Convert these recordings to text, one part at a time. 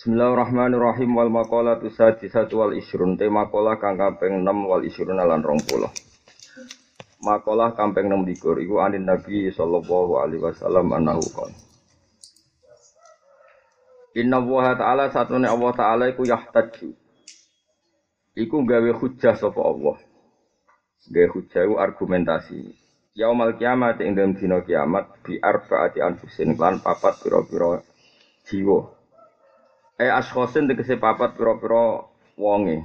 Bismillahirrahmanirrahim. Wal maqalatu sadisatu wal isrun te maqalah kang kaping 6 wal isrun lan 20. Maqalah kaping 6 likur. Iku anin Nabi sallallahu alaihi wasallam annahu qala Inna Allah Ta'ala satune Allah Ta'ala iku yahtaju Iku gawe hujjah sapa Allah. Gawe hujjah iku argumentasi. Yaumal kiamat ing dalam dina kiamat bi arbaati anfusin lan papat pira-pira jiwa Eh askhosin tegese papat pira-pira wonge.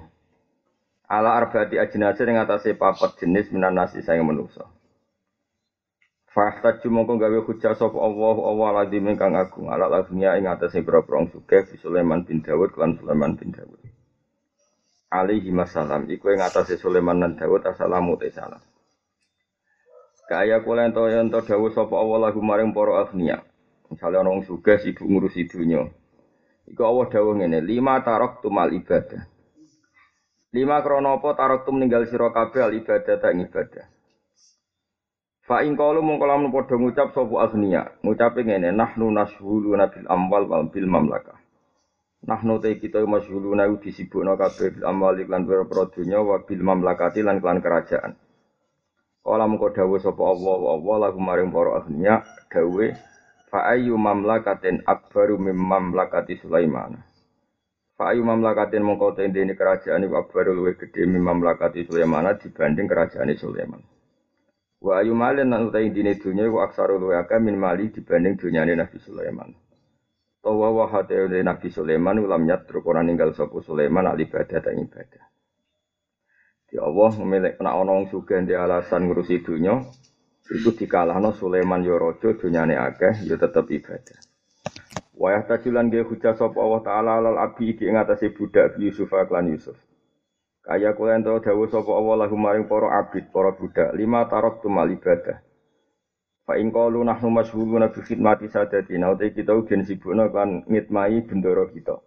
Ala arbaati ajnase ing atase papat jenis minan nasi saya manusa. Fahtaju mongko gawe hujjah sapa Allah Allah lazim ingkang agung ala lazimnya ing atase pira-pira sugih bi Sulaiman bin Dawud lan Sulaiman bin Dawud. Alaihi masalam iku ing atase Sulaiman lan Dawud te salam. Kaya kula ento ento dawuh sapa Allah lagu maring para agniya. Misale ana wong sugih sibuk ngurusi dunya. Iku Allah dawuh ngene, lima tarok tumal ibadah. Lima krono apa tarok tu meninggal sira kabeh al ibadah ta ibadah. Fa in qalu mung kala padha ngucap sapa agniya, ngucape ngene, nahnu nashhulu nabil amwal wal bil mamlakah. Nahnu te kita masyhuluna disibukno kabeh bil amwal lan pira-pira dunya wa bil mamlakati lan kelan kerajaan. Kala mengko dawuh sapa Allah Allah lagu maring para ahliya dawuh fa ayyu mamlakatin akbaru mim mamlakati Sulaiman. Fa ayyu mamlakatin mengko tendene kerajaan iku akbaru luwih gedhe mim mamlakati Sulaiman dibanding kerajaan Sulaiman. Wa ayu malin lan utai dine dunya iku aksaru luwih akeh min mali dibanding dunyane Nabi Sulaiman. Tawa wa hate Nabi Sulaiman ulam nyatru ora ninggal sapa Sulaiman al ibadah ta ibadah. Di Allah memilih kena ana wong sugih di alasan ngurusi dunya itu dikalahno Sulaiman yo raja dunyane akeh yo tetep ibadah. Wa yahtajulan ge hujah sapa Allah taala alal abi iki ing atase budak Yusuf lan Yusuf. Kaya kula ento dawuh sapa Allah lahum maring para abid, para budak, lima tarok tumal ibadah. Fa in qalu nahnu masyghuluna bi khidmati sadatina, uta kita ugen sibukna kan ngitmai bendoro kita.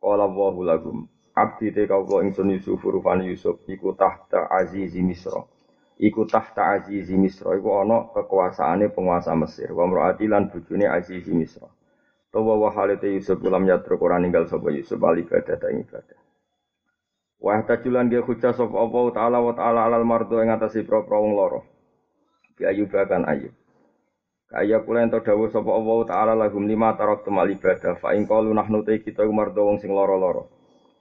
Qala Allahu lahum, abdi te kawula ingsun Yusuf rupane Yusuf iku tahta azizi Misra. Iku tahta azizi Misra iku ana kekuasaane penguasa Mesir. Wa mraati lan bojone azizi Misra. Tawa wa halate Yusuf ulam yatruk ora ninggal sapa Yusuf al ibadah ta ibadah. Wa tajulan ge hujah sapa Allah taala wa taala alal mardo ing atase pro-pro wong loro. Bi ayub kan ayub. Kaya kula ento dawuh sapa Allah taala lahum lima tarok temal ibadah fa in qalu nahnu te kita mardo wong sing loro-loro.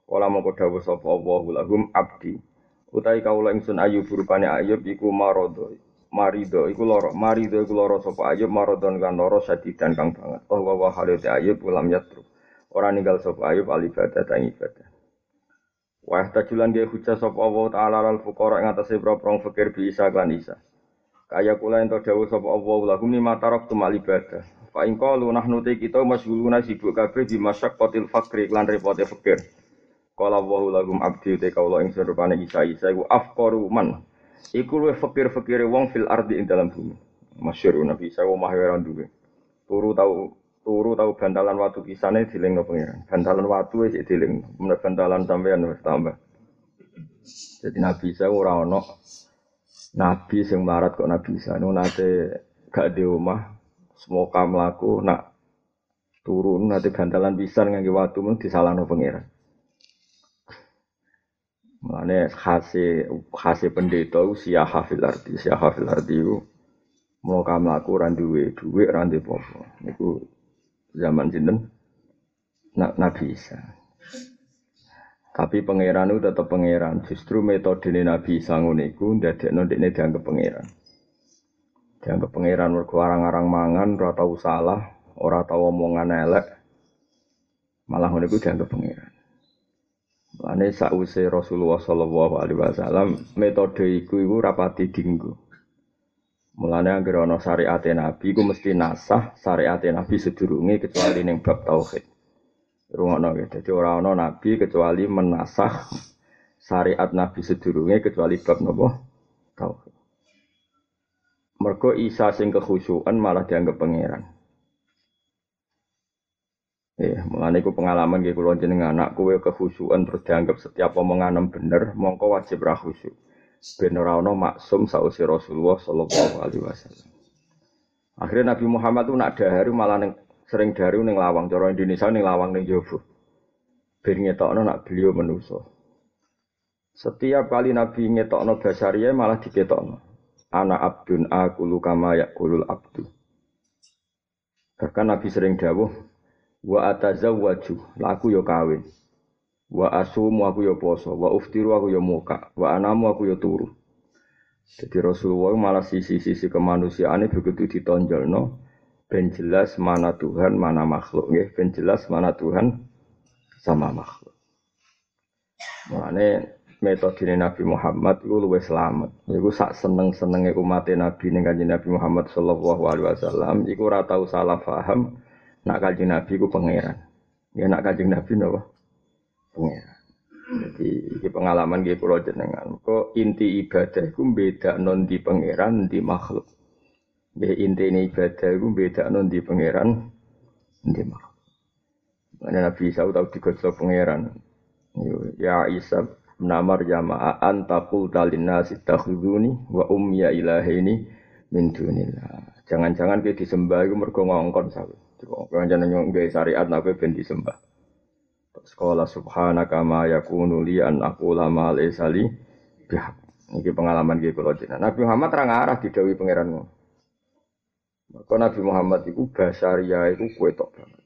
Kala mongko dawuh sapa Allahu lahum abdi. Utai kaula ingsun ayub rupane ayub iku marodo. Marido iku loro, marido iku loro sapa ayub marodon kan loro sadidan kang banget. Oh wa halite ayub ulam yatru. Ora ninggal sapa ayub al ibadah ta ibadah. Wa tajulan ge hujah sapa Allah taala al fuqara ing atase pro-pro fakir bi isa lan isa. Kaya kula ento dawuh sapa Allah lahum ni matarok tu mal ibadah. Fa in qalu nahnu kita masyghuluna sibuk kabeh di masyaqqatil fakri lan repote fakir. Kala wa lahum abdi te kaula ing rupane Isa Isa iku afqaru man. Iku luwih fakir-fakire wong fil ardi ing dalam bumi. Masyhur Nabi Isa wa mahira duwe. Turu tau turu tau bantalan watu kisane dilingno pangeran. Bantalan watu wis diling. Mun bantalan sampean wis tambah. Jadi Nabi Isa ora ono Nabi sing marat kok Nabi Isa nu nate gak di omah semoga mlaku nak turun nate bantalan pisan ngangge watu mun disalahno pangeran. Mulane khase khase pendeta usia hafil arti, usia hafil arti itu mau kamu laku randuwe duwe randu popo. Niku zaman sinten nak Nabi Isa. Tapi pangeran itu tetap pangeran. Justru metode Nabi Isa ngono iku ndadekno dekne dianggap pangeran. Dianggap pangeran mergo arang-arang mangan ora tau salah, ora tau omongan elek. Malah ngono dianggap pangeran. Lane sakwise Rasulullah sallallahu alaihi wasallam metode iku iku rapati dinggo. Mulane anggere ana syariat Nabi iku mesti nasah syariat Nabi sedurunge kecuali ning bab tauhid. Rungono ya. Dadi ora ana nabi kecuali menasah syariat Nabi sedurunge kecuali bab napa? Tauhid. Mergo Isa sing kekhusyukan malah dianggap pangeran. Ya, mengenai ku pengalaman gitu kalau jenengan anak kue kehusuan terus dianggap setiap omongan bener, mongko wajib rahusu. Ben ora maksum sausi Rasulullah sallallahu alaihi wasallam. Akhirnya Nabi Muhammad tuh nak dahari malah neng, sering dari neng lawang, cara Indonesia neng lawang neng Jowo. ben ngetokno nak beliau menuso. Setiap kali Nabi ngetokno basaria malah diketokno. Ana abdun akulu kama yakulul abdu. Bahkan Nabi sering dawuh wa atazawwaju, laku yo kawin. Wa asumu aku yo poso, wa uftiru aku yo muka, wa anamu aku yo turu. Jadi Rasulullah malah sisi-sisi kemanusiaan begitu ditonjol no, ben jelas mana Tuhan, mana makhluk, ya. ben jelas mana Tuhan sama makhluk. Makanya metode Nabi Muhammad itu luwih selamat. Iku sak seneng senengnya umat Nabi ning Nabi Muhammad Shallallahu Alaihi Wasallam. Iku ora tau salah paham. Nak kanjeng Nabi ku pangeran. Ya nak kanjeng Nabi napa? pengiran. Jadi ini pengalaman gue pulau jenengan. Kok inti ibadah itu beda non di pangeran di makhluk. Ya inti ini ibadah itu beda non di pangeran di makhluk. Mana Nabi Isa tahu digosok pangeran. Ya Isa namar jamaah antakul talina sitakhuduni wa umya ilahini min dunillah. Jangan-jangan kita disembah itu mergo ngongkon sawi. Jangan-jangan nggak syariat nabi ben. Sekolah subhanaka ma yakunu li an aqula ma laysa pengalaman iki kula jenengan. Nabi Muhammad ra ngarah didhawuhi pangeranmu. Maka Nabi Muhammad iku basaria iku kuwe tok banget.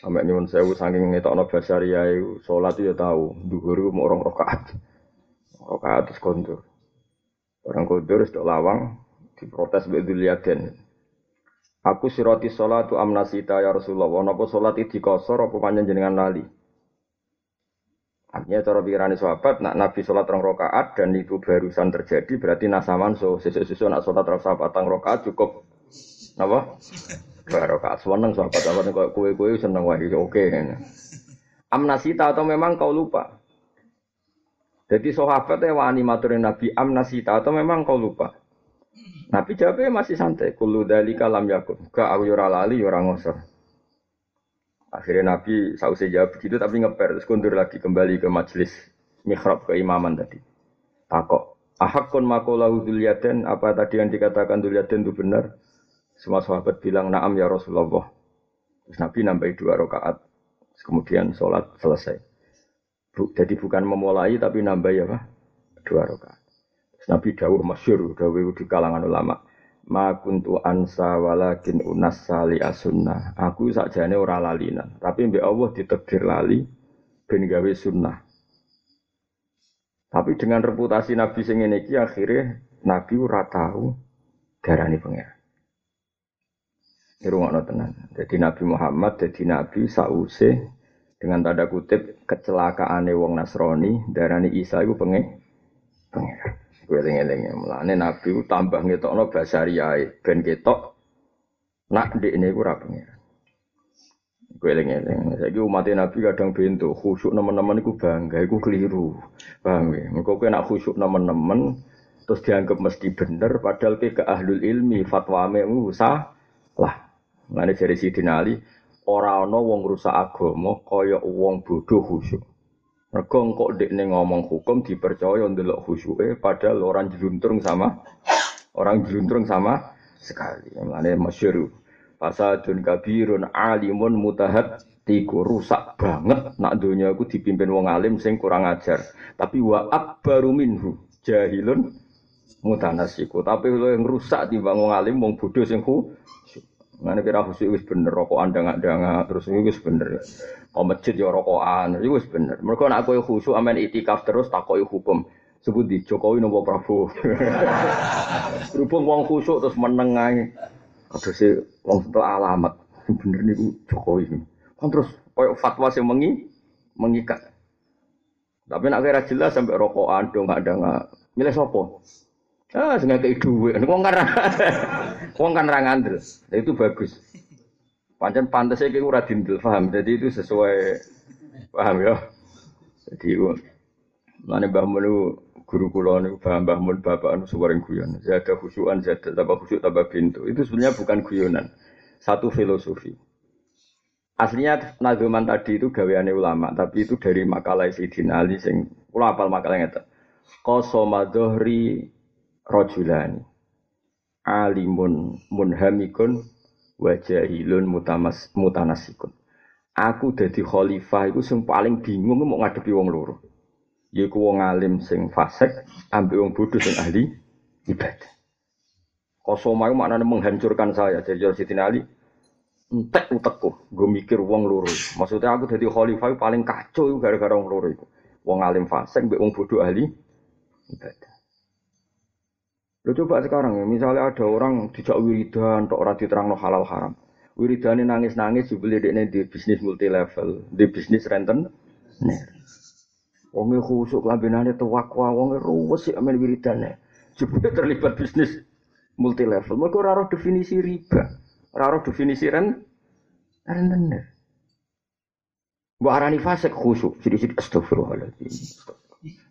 Sampai nyuwun sewu saking ngetokno basaria iku salat ya tau, dhuwur iku mau rong rakaat. Rakaat terus kondur. Orang kondur wis lawang diprotes mbek Dzulyaden. Aku siroti sholatu amnasita ya Rasulullah. Napa sholat itu dikosor apa jenengan lali? Artinya cara pikiran sahabat, nak Nabi sholat rong rokaat dan itu barusan terjadi berarti nasaman so sesuatu nak sholat rong sahabat rong rokaat cukup apa? Dua rokaat. Seneng sahabat sahabat kok kue kue seneng wah oke. Amnasita atau memang kau lupa? Jadi sahabatnya wani maturin Nabi amnasita atau memang kau lupa? Nabi jawabnya masih santai. Kulu dali kalam yakun. Gak aku yura lali yura ngosor. Akhirnya Nabi sausai jawab begitu tapi ngeper terus kundur lagi kembali ke majelis mihrab keimaman tadi. Takok. Ahakun makolahu duliaden apa tadi yang dikatakan duliaden itu benar? Semua sahabat bilang naam ya Rasulullah. Terus Nabi nambahi dua rakaat. Kemudian sholat selesai. jadi bukan memulai tapi nambahi apa? Dua rakaat. Nabi dawuh masyur, dawuh di kalangan ulama. Ma kuntu ansa walakin unas sali asunnah. Aku sakjane ora lalinan, tapi mbek Allah ditakdir lali ben gawe sunnah. Tapi dengan reputasi Nabi sing ngene iki Nabi ora tahu darani pangeran. Irungokno tenan. Jadi Nabi Muhammad jadi Nabi sause dengan tanda kutip kecelakaane wong Nasrani darani Isa iku pengen pangeran. Eling-eling mulane Nabi tambah ngetokno basariyae ben ketok nak ndek ini ora pengiran. Gue eling-eling. Saiki Nabi kadang bento khusyuk nemen-nemen iku bangga iku keliru. Paham ya? Engko nak khusyuk nemen-nemen terus dianggap mesti bener padahal ke ke ahlul ilmi fatwa mu salah. Mulane dari Sidin Ali ora ana wong rusak agama kaya wong bodoh khusyuk. Mergo engkok dekne ngomong hukum dipercaya ndelok khusyuke padahal orang jeluntrung sama orang jeluntrung sama sekali. Mulane masyhur. Fasadun kabirun alimun mutahad tiku rusak banget nak dunia aku dipimpin wong alim sing kurang ajar. Tapi wa akbaru minhu jahilun mutanasiku. Tapi lo yang rusak timbang wong alim wong bodoh sing Mana kira khusyuk wis bener rokok anda nggak nggak terus wis bener. Kau masjid ya rokokan, itu wis bener. Mereka nak kau khusyuk amen itikaf terus takoi hukum. Sebut di Jokowi nopo Prabowo. Berhubung wong khusyuk terus menengai. Ada sih wong setelah alamat. Bener nih Jokowi. Kan terus kau fatwa sih mengi mengikat. Tapi nak kira jelas sampai rokokan dong ada nggak. Milih sopo. Ah, sing ngekeki dhuwit. Wong kan wong kan ra ngandel. Nah, itu bagus. Pancen pantes iki ora dindel, paham. Jadi itu sesuai paham ya. Jadi Mane Mbah Mun guru kula niku paham Mbah Mun bapak anu suwaring guyon. Zada khusyuan zada tambah khusyuk tambah pintu. Itu sebenarnya bukan guyonan. Satu filosofi. Aslinya nazuman tadi itu gaweane ulama, tapi itu dari makalah Sayyidina Ali sing kula apal makalah ngeten. Qasama rojulani alimun munhamikun wajahilun mutamas mutanasikun Aku dadi khalifah iku sing paling bingung mau ngadepi wong loro. Yaiku wong alim sing fasik ambek wong bodoh sing ahli ibadah. Kosoma itu maknanya menghancurkan saya. Jadi Siti Ali, entek utekku, gue mikir wong loro. Maksudnya aku jadi khalifah paling kacau gara-gara wong loro itu. Wong alim fasik, mbek wong bodoh ahli ibadah. Lo coba sekarang ya, misalnya ada orang dijak wiridan, tok ora diterangno halal haram wiridane nangis-nangis jebule dekne di bisnis multi level, di bisnis renten. Wonge khusuk lambene tuwakwa, wonge ruwes sik amen wiridane. Jebule terlibat bisnis multi level. Mergo ora definisi riba. Ora definisi ren rentenir. Mbok arani fasik khusuk, jadi astagfirullahaladzim.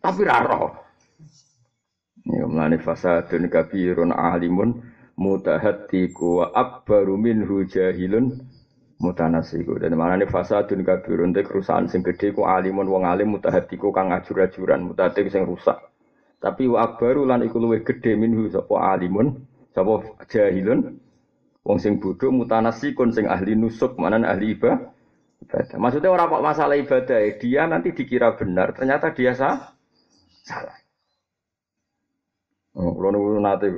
Tapi ora roh. Ya mlane fasadun kabirun alimun mutahatiku wa akbaru minhu jahilun mutanasiku. Dan mana fasadun kabirun teh kerusakan sing gede ku alimun wong alim mutahatiku kang ajur-ajuran mutahatik sing rusak. Tapi wa akbaru lan iku luwih gede minhu sapa alimun sapa jahilun wong sing bodoh mutanasikun sing ahli nusuk mana ahli ibadah. Maksudnya orang kok masalah ibadah dia nanti dikira benar ternyata dia sah salah oh, kalau nanti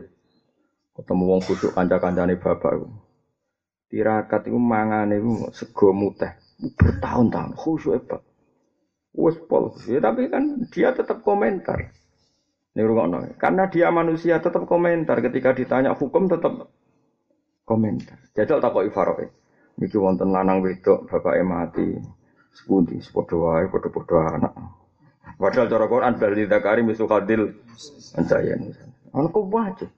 ketemu wong khusyuk kanca-kancane bapak iku. Tirakat iku mangane iku sego muteh bertahun-tahun khusyuk hebat. Wes pol, ya, tapi kan dia tetap komentar. Nih rungokno, karena dia manusia tetap komentar ketika ditanya hukum tetap komentar. Jajal takoki Faroe. Niki wonten lanang wedok bapake mati. Sepundi, sepodo wae, podo-podo anak. Padahal cara Quran bal dzakari misu kadil ancayan. Ana kok wajib.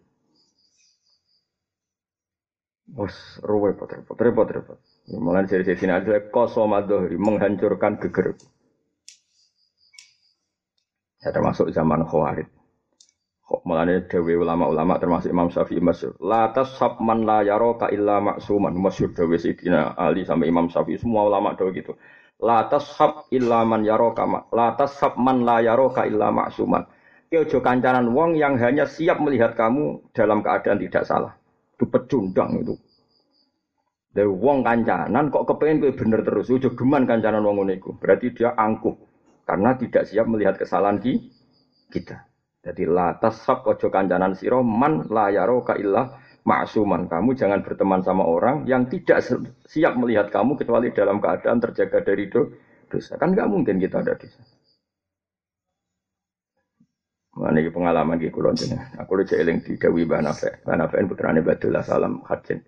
Wes ruwe repot repot repot. Ya, Mulai dari sini ada kosomadohri menghancurkan geger. Saya termasuk zaman khawarid. Mulane dewe ulama-ulama termasuk Imam Syafi'i masyhur. La tasabman la yaraka illa maksuman. Masyhur dewe Sayyidina Ali sampai Imam Syafi'i semua ulama dewe gitu. La tashab illa man yaraka la tashab man la yaraka illa maksuman. Ki ojo kancanan wong yang hanya siap melihat kamu dalam keadaan tidak salah. Itu pecundang itu. Dari wong kancanan kok kepengen gue bener terus, ujo geman kancanan wong iku. Berarti dia angkuh karena tidak siap melihat kesalahan ki kita. Jadi la tasab ojo kancanan siro man la yaro ka illah maksuman. Kamu jangan berteman sama orang yang tidak siap melihat kamu kecuali dalam keadaan terjaga dari dosa. Kan nggak mungkin kita ada dosa. Mana ini pengalaman di kulon Aku udah eling di Dawi Banafe. Banafe putrane Badullah Salam Hajin.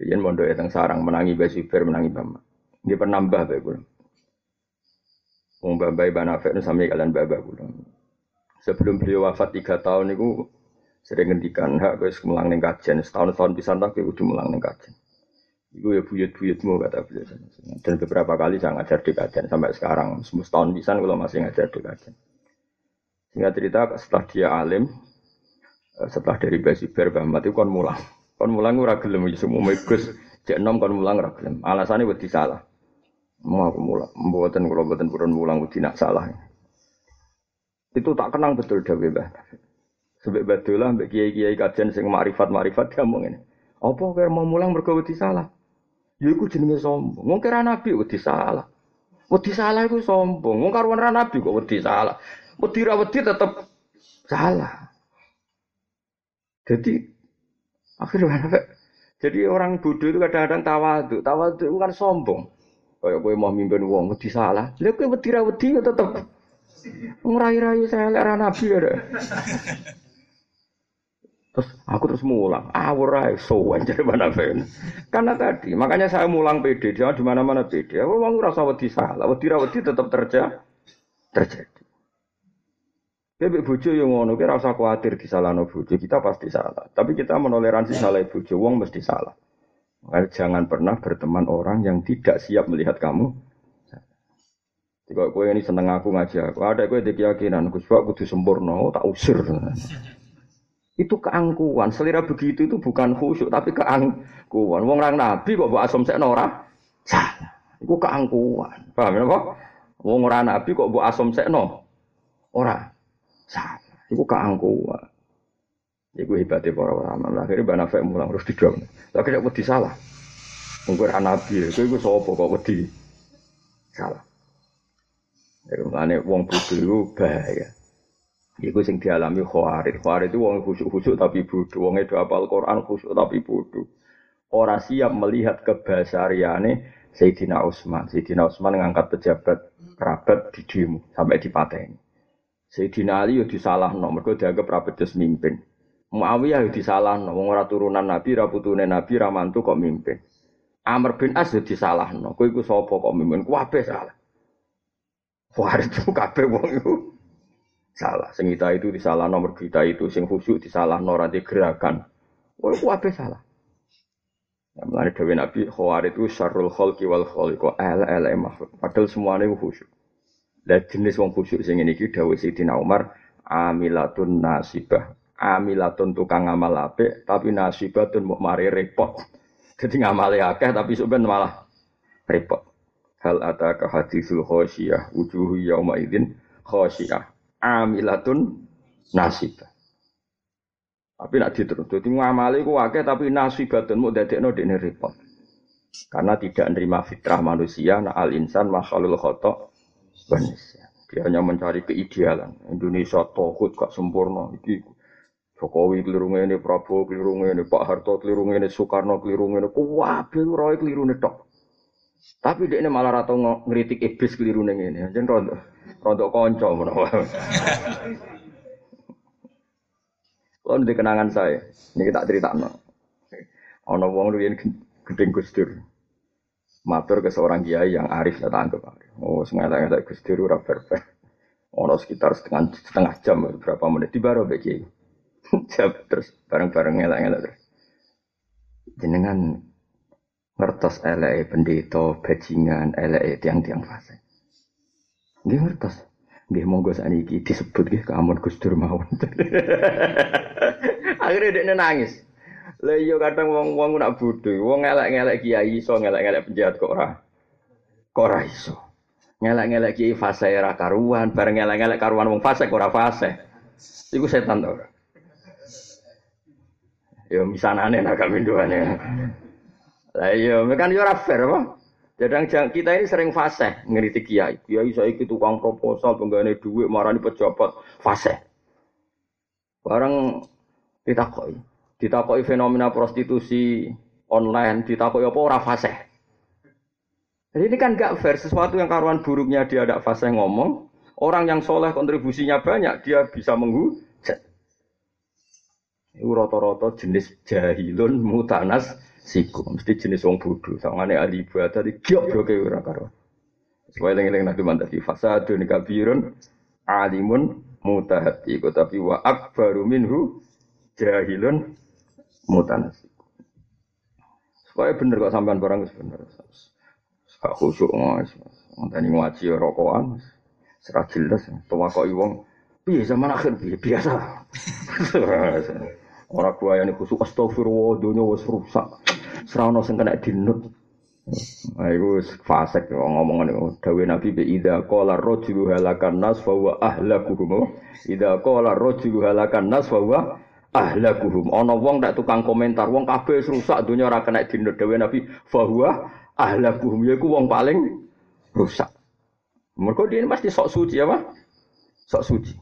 Jadi mondok yang sarang menangi Basibir menangi Bama. Dia penambah bae kula. Wong Mbah Ibn Afek sami kalian Mbah kula. Sebelum beliau wafat tiga tahun itu sering ngendikan hak wis mulang ning kajian setahun tahun pisan tak kudu mulang ning kajian. Iku ya buyut-buyutmu kata beliau. Dan beberapa kali saya ngajar di kajian sampai sekarang. Setahun pisan kalau masih ngajar di kajian. Singkat cerita setelah dia alim, eh, setelah dari Basibir Mbah Mat itu kon mulang. Kon mulang ora gelem ya, umum Gus cek nom kon mulang ora gelem. Alasane wedi salah. Mau aku mulang, mboten kula mboten purun mulang wedi nak salah. Itu tak kenang betul dawuh Mbah. Sebab batulah mbek kiai-kiai kajian sing makrifat-makrifat ngomong ini. Apa kira mau mulang mergo wedi salah? Ya iku jenenge sombong. Wong kira nabi wedi salah. Wedi salah iku sombong. Wong karuan ra nabi kok wedi salah. Wedi ra wedi tetep salah. Jadi Akhirnya jadi orang bodoh itu kadang-kadang tawaduk. Tawaduk itu kan sombong. Kayak gue mau mimpin uang, wedi salah. Lihat gue wedi wedi ya tetep ngerayu-rayu saya lihat nabi ya. Terus aku terus mulang, awur ae sowan jadi mana fen. Karena tadi, makanya saya mulang PD, jangan di mana-mana PD. Aku mau ngerasa wedi salah, wedi wedi tetap terjadi. Terjadi. Bebek bojo yang ngono kira usah khawatir disalahno bojo, kita pasti salah. Tapi kita menoleransi salah bojo, wong mesti salah. Makanya jangan pernah berteman orang yang tidak siap melihat kamu. Jika kue ini seneng aku ngaji aku, ada kue di keyakinan, Gus Pak kudu sempurna, oh, tak usir. Itu keangkuhan. Selera begitu itu bukan khusyuk, tapi keangkuhan. Wong orang nabi kok buat asom seknora, salah. Itu keangkuhan. Paham ya, Pak? Wong orang nabi kok buat asom sekno, ora. Salah. Iku keangkuhan. Iku hebatnya para ulama. Akhirnya Mbak Nafek mulang terus didom. Lagi tidak wedi salah. Mungkin nabi, itu itu sopo kok wedi salah. Jadi mana wong bodoh itu bahaya. Iku sing dialami khawarid. Khawarid itu wong khusyuk-khusyuk tapi bodoh. Wong itu apal Quran khusyuk tapi bodoh. Orang siap melihat kebasariane Sayyidina Utsman. Sayyidina Utsman ngangkat pejabat kerabat di demo sampai dipateni. Sayyidina Ali yo disalahno mergo dianggap ra becus mimpin. Muawiyah yo disalahno wong ora turunan Nabi, ra putune Nabi, ra mantu kok mimpin. Amr bin As yo disalahno. Kowe iku sapa kok mimpin? Kabeh salah. Wah, itu kabeh wong iku salah. Sing kita itu disalah nomor kita itu, sing khusyuk disalah ora gerakan. Wah, kabeh salah. Ya, melani Dewi Nabi, khawar itu syarul khalqi wal khaliqo, ala ala makhluk. Padahal semuanya khusyuk. Dan jenis wong khusyuk sing ini ki Dawi Sidina Umar amilatun nasibah. Amilatun tukang ngamal apik tapi nasibatun mau mari repot. Jadi ngamale akeh tapi sebenarnya malah repot. Hal ataka hadisul khosyiyah wujuhu yauma idzin khosyiyah amilatun nasibah. Tapi nak diterus, jadi ngamali ku akeh tapi nasibatun mau dadekno dekne repot. Karena tidak menerima fitrah manusia, nah al insan makhlul khotok Indonesia. Dia hanya mencari keidealan. Indonesia tohut gak sempurna. Iki Jokowi keliru ini, Prabowo keliru ini, Pak Harto keliru ini, Soekarno keliru ini, kuwabe roy keliru ini tok. Tapi dia ini malah rata ngeritik iblis keliru ini. Jadi rontok, rontok konco menawa. Kalau di kenangan saya, ini kita cerita no. Ono wong lu yang gedeng gusdur matur ke seorang kiai yang arif saya tangkap oh sengaja ngelak gus dur ora berber ono sekitar setengah setengah jam berapa menit di bagi jam terus bareng-bareng ngelak ngelak terus jenengan ngertos LE pendeta bajingan LE tiang-tiang fase dia ngertos dia monggo saniki disebut nggih kamun Gus Dur mawon akhirnya dia nangis lah iya kadang wong-wong nak bodho, wong ngelek-ngelek kiai iso ngelek-ngelek penjahat kok ora. Kok ora iso. Ngelek-ngelek kiai fase ora karuan, bareng ngelek-ngelek karuan wong fase kok ora fase. Iku setan to ora. Yo misanane nak kaminduane. Lah iya, kan yo ora fair apa? Jadang kita ini sering fase ngeritik kiai. Kiai saiki tukang proposal penggane duit marani pejabat fase. Barang ditakoki ditakoki fenomena prostitusi online, ditakoki apa ora fasih. Jadi ini kan gak fair, sesuatu yang karuan buruknya dia ada fase ngomong, orang yang soleh kontribusinya banyak, dia bisa menghujat. Ini rata-rata jenis jahilun mutanas siku, mesti jenis wong bodoh. Sangane ahli ibadah di giok ke ora karuan. Sesuai lengi-lengi nabi mantap fasadun kabirun alimun mutahati tapi wa akbaru minhu jahilun mutanasik. Supaya bener kok sampean barang bener. Gak khusyuk mas. Tadi ngaji rokokan. Serah jelas. Tua kok iwong. Piye zaman akhir piye biasa. Orang gua yang khusyuk astagfirullah dunia was rusak. Serana sing kena dinut. Nah, itu fasek ngomongan itu. Nabi bi ida qala rajulu halakan nas fa huwa ahlakuhum. Ida qala rajulu halakan nas fa huwa ahlakuhum. Ana wong tak tukang komentar, wong kabeh rusak dunia ora kena dinut dhewe Nabi bahwa ahlakuhum yaiku wong paling rusak. Mereka dia pasti sok suci apa? Sok suci.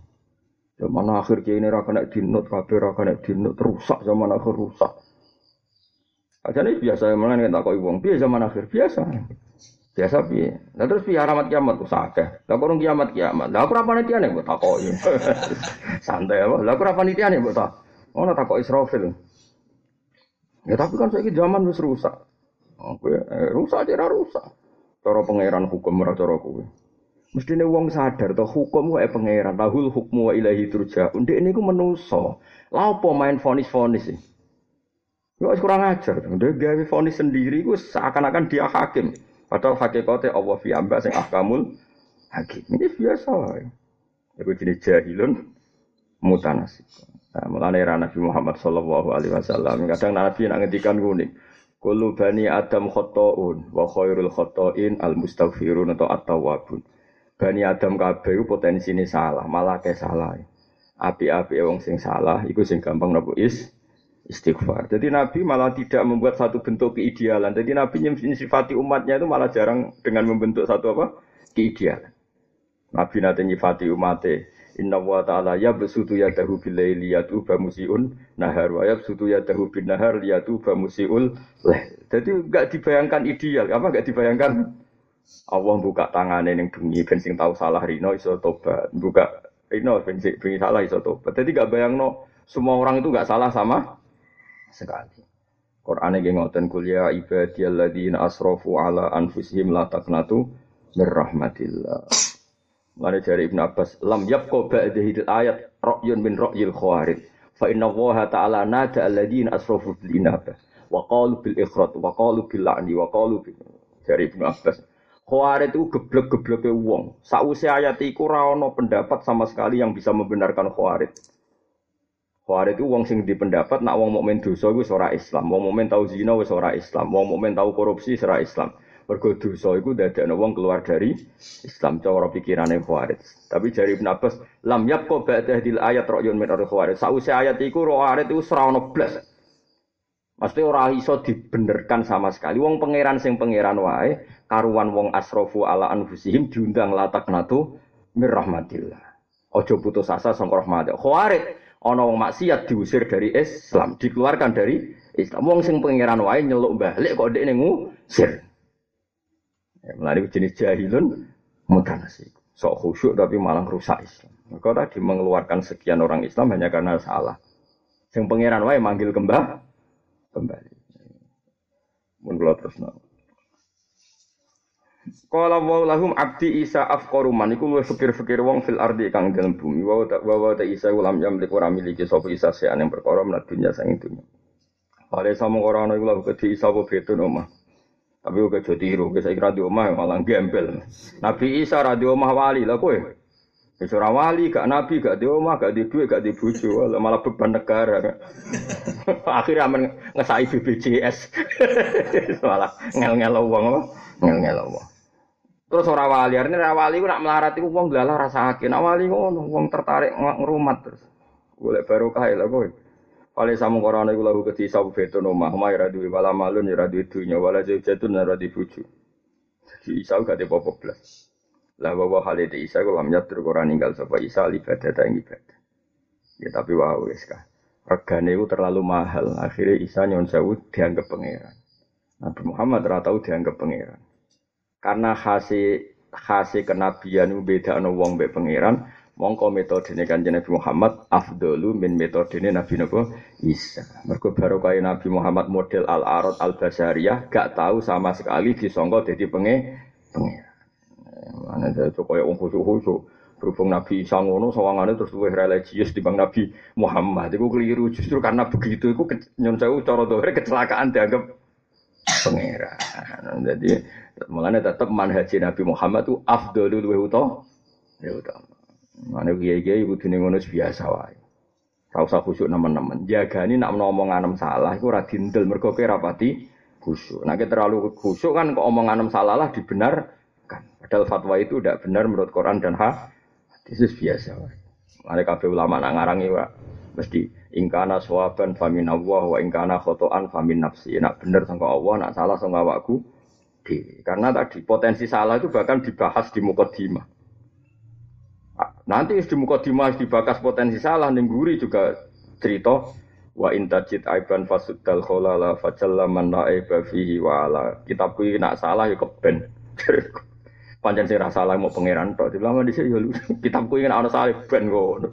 Zaman akhir ini ora kena dinut, kabeh ora kena dinut, rusak zaman akhir rusak. Aja nih biasa mana kita kok wong biasa zaman akhir biasa. Biasa piye. Lah terus piye alamat kiamat ku sakeh. Lah kiamat kiamat. Lah aku ora panitiane mbok takoki. Santai apa? Lah aku ora panitiane mbok tak. Oh, nak takut Israfil. Ya tapi kan saya zaman wis rusak. Oh, eh, rusak aja rusak. Cara pangeran hukum ora cara kowe. Mestine wong sadar to hukum wae pangeran, lahul hukmu wa ilahi turja. Ndek niku menusa. Lah apa main fonis-fonis sih? Ya kurang ajar. Ndek gawe fonis sendiri ku seakan-akan dia hakim. Padahal hakikate Allah fi amba sing ahkamul hakim. Ini biasa wae. Iku jenis jahilun mutanasik. Nah, mulane era Nabi Muhammad sallallahu alaihi wasallam kadang Nabi nak ngendikan kuning. Kullu bani Adam khotoun wa khairul khotoin al mustaghfirun atau at-tawwabun. Bani Adam kabeh potensi ini salah, malah ke salah. Api-api wong sing salah iku sing gampang nopo is istighfar. Jadi Nabi malah tidak membuat satu bentuk keidealan. Jadi Nabi nyifati umatnya itu malah jarang dengan membentuk satu apa? Keidealan. Nabi nanti nyifati umatnya. Inna wa ta'ala ya besutu ya dahu bilai liyatu bamusiun nahar wa ya besutu ya dahu bin nahar liyatu bamusiul leh. Jadi enggak dibayangkan ideal. Apa enggak dibayangkan? Allah buka tangannya yang bunyi bensin tahu salah rino iso tobat. Buka rino bensin bunyi salah iso tobat. Jadi enggak bayang no semua orang itu enggak salah sama sekali. Quran ini ngoten kuliah ya ibadiyalladzina asrafu ala anfusihim la taqnatu rahmatillah. Mane dari Ibnu Abbas, lam yabqa ba'da ayat ra'yun min ra'yil khawarij. Fa inna Allah ta'ala nada alladzina asrafu bil inabah wa qalu bil ikhrat wa qalu bil la'ni wa qalu bil dari Ibnu Abbas. Khawarij itu geblek-gebleke wong. Sausé ayat iku ora pendapat sama sekali yang bisa membenarkan Khawarij. Khawarij itu wong sing pendapat nak wong mukmin dosa iku ora Islam, wong mukmin tau zina wis ora Islam, wong mukmin tau korupsi ora Islam. Mergo dosa iku dadekno wong keluar dari Islam cara pikirane Khawarij. Tapi jari Ibn Abbas, lam yabqa ba'da hadil ayat ra'yun min Khawarij. Sausé ayat iku Khawarij iku ora ono blas. Mesti ora iso dibenerkan sama sekali. Wong pangeran sing pangeran wae, karuan wong asrofu ala anfusihim diundang latak natu mir. Ojo putus asa sangka rahmat. Khawarij ana wong maksiat diusir dari Islam, dikeluarkan dari Islam. Wong sing pangeran wae nyeluk balik kok ndek ngusir. Ya, melalui jenis jahilun mutanasi. Sok khusyuk tapi malah rusak Islam. Maka tadi mengeluarkan sekian orang Islam hanya karena salah. Sing pangeran wae manggil kembali. Kembali. Mun terus nang. Kala wa lahum abdi Isa afqaru man iku luwih fikir-fikir wong fil ardi kang dalem bumi wa wa wa ta Isa ulam yamlik ora miliki sapa Isa sean yang perkara menat dunya sang dunya. Pare sama ora ana iku kedhi Isa apa betun omah. Tapi uga jadi tiru, saya kira di omah malah gembel. Nabi Isa ra di wali lah kowe. Wis ora wali, gak nabi, gak di omah, gak di duit, gak di bojo, malah beban negara. Akhirnya aman ngesai BPJS. malah ngel-ngel wong? Ngel-ngel wong. Terus ora wali, artinya ora wali ku nak melarat iku wong glalah rasa sakit. Nak wali ngono, wong tertarik ngrumat terus. Golek barokah lha kowe. Wale samu korone iku lahu keti sabu beto no mah mai duwe wala malun ya duwe dunya wala jatun ora di bojo. Jadi Isa gak ada apa blas. Lah bahwa hal itu Isa kok lam yatur ora ninggal sapa Isa ibadah ta ibadah. Ya tapi wah wis kah. Regane itu terlalu mahal. Akhirnya Isa nyon sewu dianggap pangeran. Nabi Muhammad ora tau dianggap pangeran. Karena hasil hasil kenabian itu beda no wong be pangeran, mongko metodene kanjeng Nabi Muhammad afdalu min metodene Nabi Nabi Isa. Mergo baru kaya Nabi Muhammad model al arad al basariyah gak tahu sama sekali disongko jadi penge pangeran. Mana tuh kaya wong khusyuk-khusyuk. Berhubung Nabi Isa ngono sawangane terus luwih religius dibanding Nabi Muhammad. Iku keliru justru karena begitu iku nyon sewu cara dohre kecelakaan dianggap pangeran. Jadi Makanya tetap manhaji Nabi Muhammad itu afdolul luwih utama. Mana kiai-kiai ibu dunia ngono biasa wae. Ora usah nemen-nemen. Jagani nak ngomong anem salah iku ora dindel mergo kowe rapati khusyuk. Nek terlalu khusyuk kan kok omong anem salah lah dibenarkan. Padahal fatwa itu tidak benar menurut Quran dan hadis biasa wae. Mane kabeh ulama nak ngarangi wae mesti ingkana sawaban famin Allah wa ingkana khotoan famin nafsi. Nak bener sangka Allah, nak salah sangka awakku dewi. Karena tadi potensi salah itu bahkan dibahas di mukadimah. Nanti di mukadimah dibahas potensi salah, nengguri juga cerita wa intajid aiban fasuddal kholala fajalla man aiba fihi wa ala. Kitabku nak salah ya keben. Panjang sing salah mau pangeran tok. Dilama dhisik ya kitabku ingin ana salah ben kok.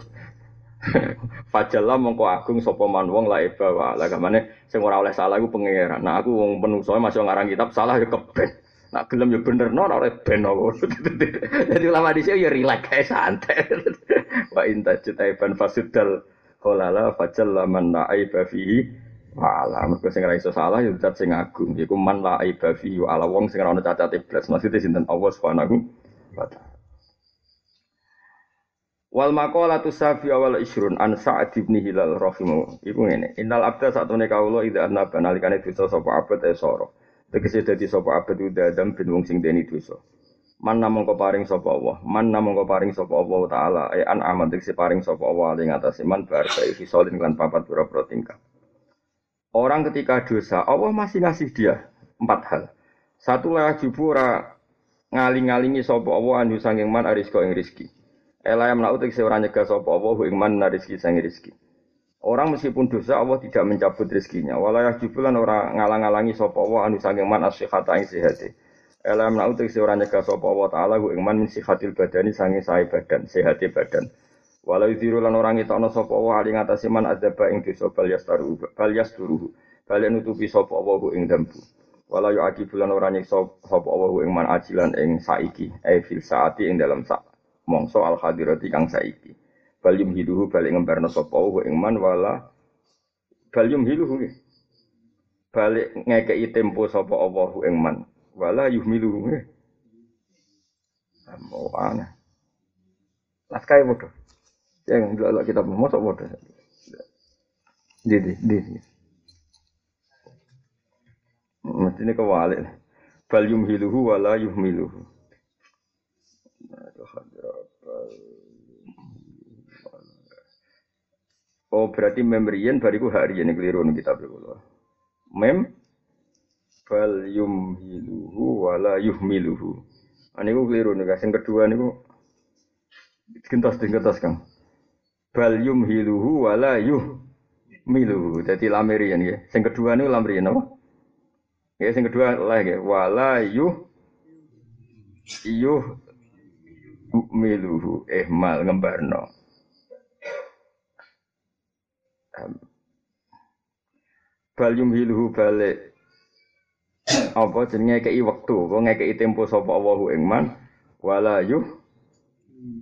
Fajalla mongko agung sapa man wong la eba wa la gamane sing ora oleh salah iku pangeran. Nah aku wong penungso masih ngarang kitab salah ya keben. Nak gelem ya bener no ora ben Jadi ulama dhisik ya relax kae santai. Wa inta ban fasudal kholala fajalla man la aiba fihi wa ala. Mergo sing ora iso salah ya zat sing agung. Iku man la aiba fihi ala wong sing ora ono cacate blas. Maksudnya sinten Allah Subhanahu wa taala. Wal maqalatu safi awal isrun an Sa'ad bin Hilal rahimahu. Iku ngene, innal abda satune kawula idza annaba nalikane dosa sapa abad e soro. Tegese dadi sapa abad udah adam bin wong sing deni dosa. Man namung paring sapa Allah, man namung paring sapa Allah taala e an aman tegese paring sapa Allah ing atase man bar sae fisolin kan papat pira-pira tingkah. Orang ketika dosa, Allah masih ngasih dia empat hal. Satu lah jubura ngaling-ngalingi sapa Allah anu sanging man arisko ing rizki. Ela yang utik seorang nyegah sapa Allah ing man rizki sanging rizki. Orang meskipun dosa Allah tidak mencabut rezekinya. Walayah jubulan orang ngalang-ngalangi sapa Allah anu sanging man asyihata ing sehate. Ela yang utik seorang nyegah sapa Allah taala ing man min sihatil badani sanging sae badan, sehate badan. Walau diru lan orang itu ana sapa wa ali ngatasi man adzaba ing dosa bal yastaru bal yasturuhu. Bal nutupi sapa ing dambu. Walau yu aki bulan ora nyiksa sapa wa ing man ajilan ing saiki, e fil saati ing dalam sak mongso al hadirati kang saiki. Bal yumhiluhu bal ngembarno sapa wa ing man wala bal yumhiluhu nggih. Balik ngekei tempo sapa Allah ing man. Wala yuhmiluhu nggih. Ambo ana. Laskai bodoh. Yang dulu kita mosok bodoh. Di di di. Ini kewalik. Bal yumhiluhu wala yuhmiluhu. Oh berarti memrian bariku ini keliru nih kita berkulo. Mem bal yumhiluhu wala yuhmiluhu. Ini ku keliru nih. Yang kedua nih ku gentos kang bal yumhiluhu wala yuh miluhu. Jadi lamirian ya. Sing kedua ini lamirian apa? Ya sing kedua lah. Wala yuh yuh miluhu ihmal ngembarno. Bal yumhiluhu balik apa jenenge kei wektu, apa ngekei tempo sapa Allahu ing man wala yuh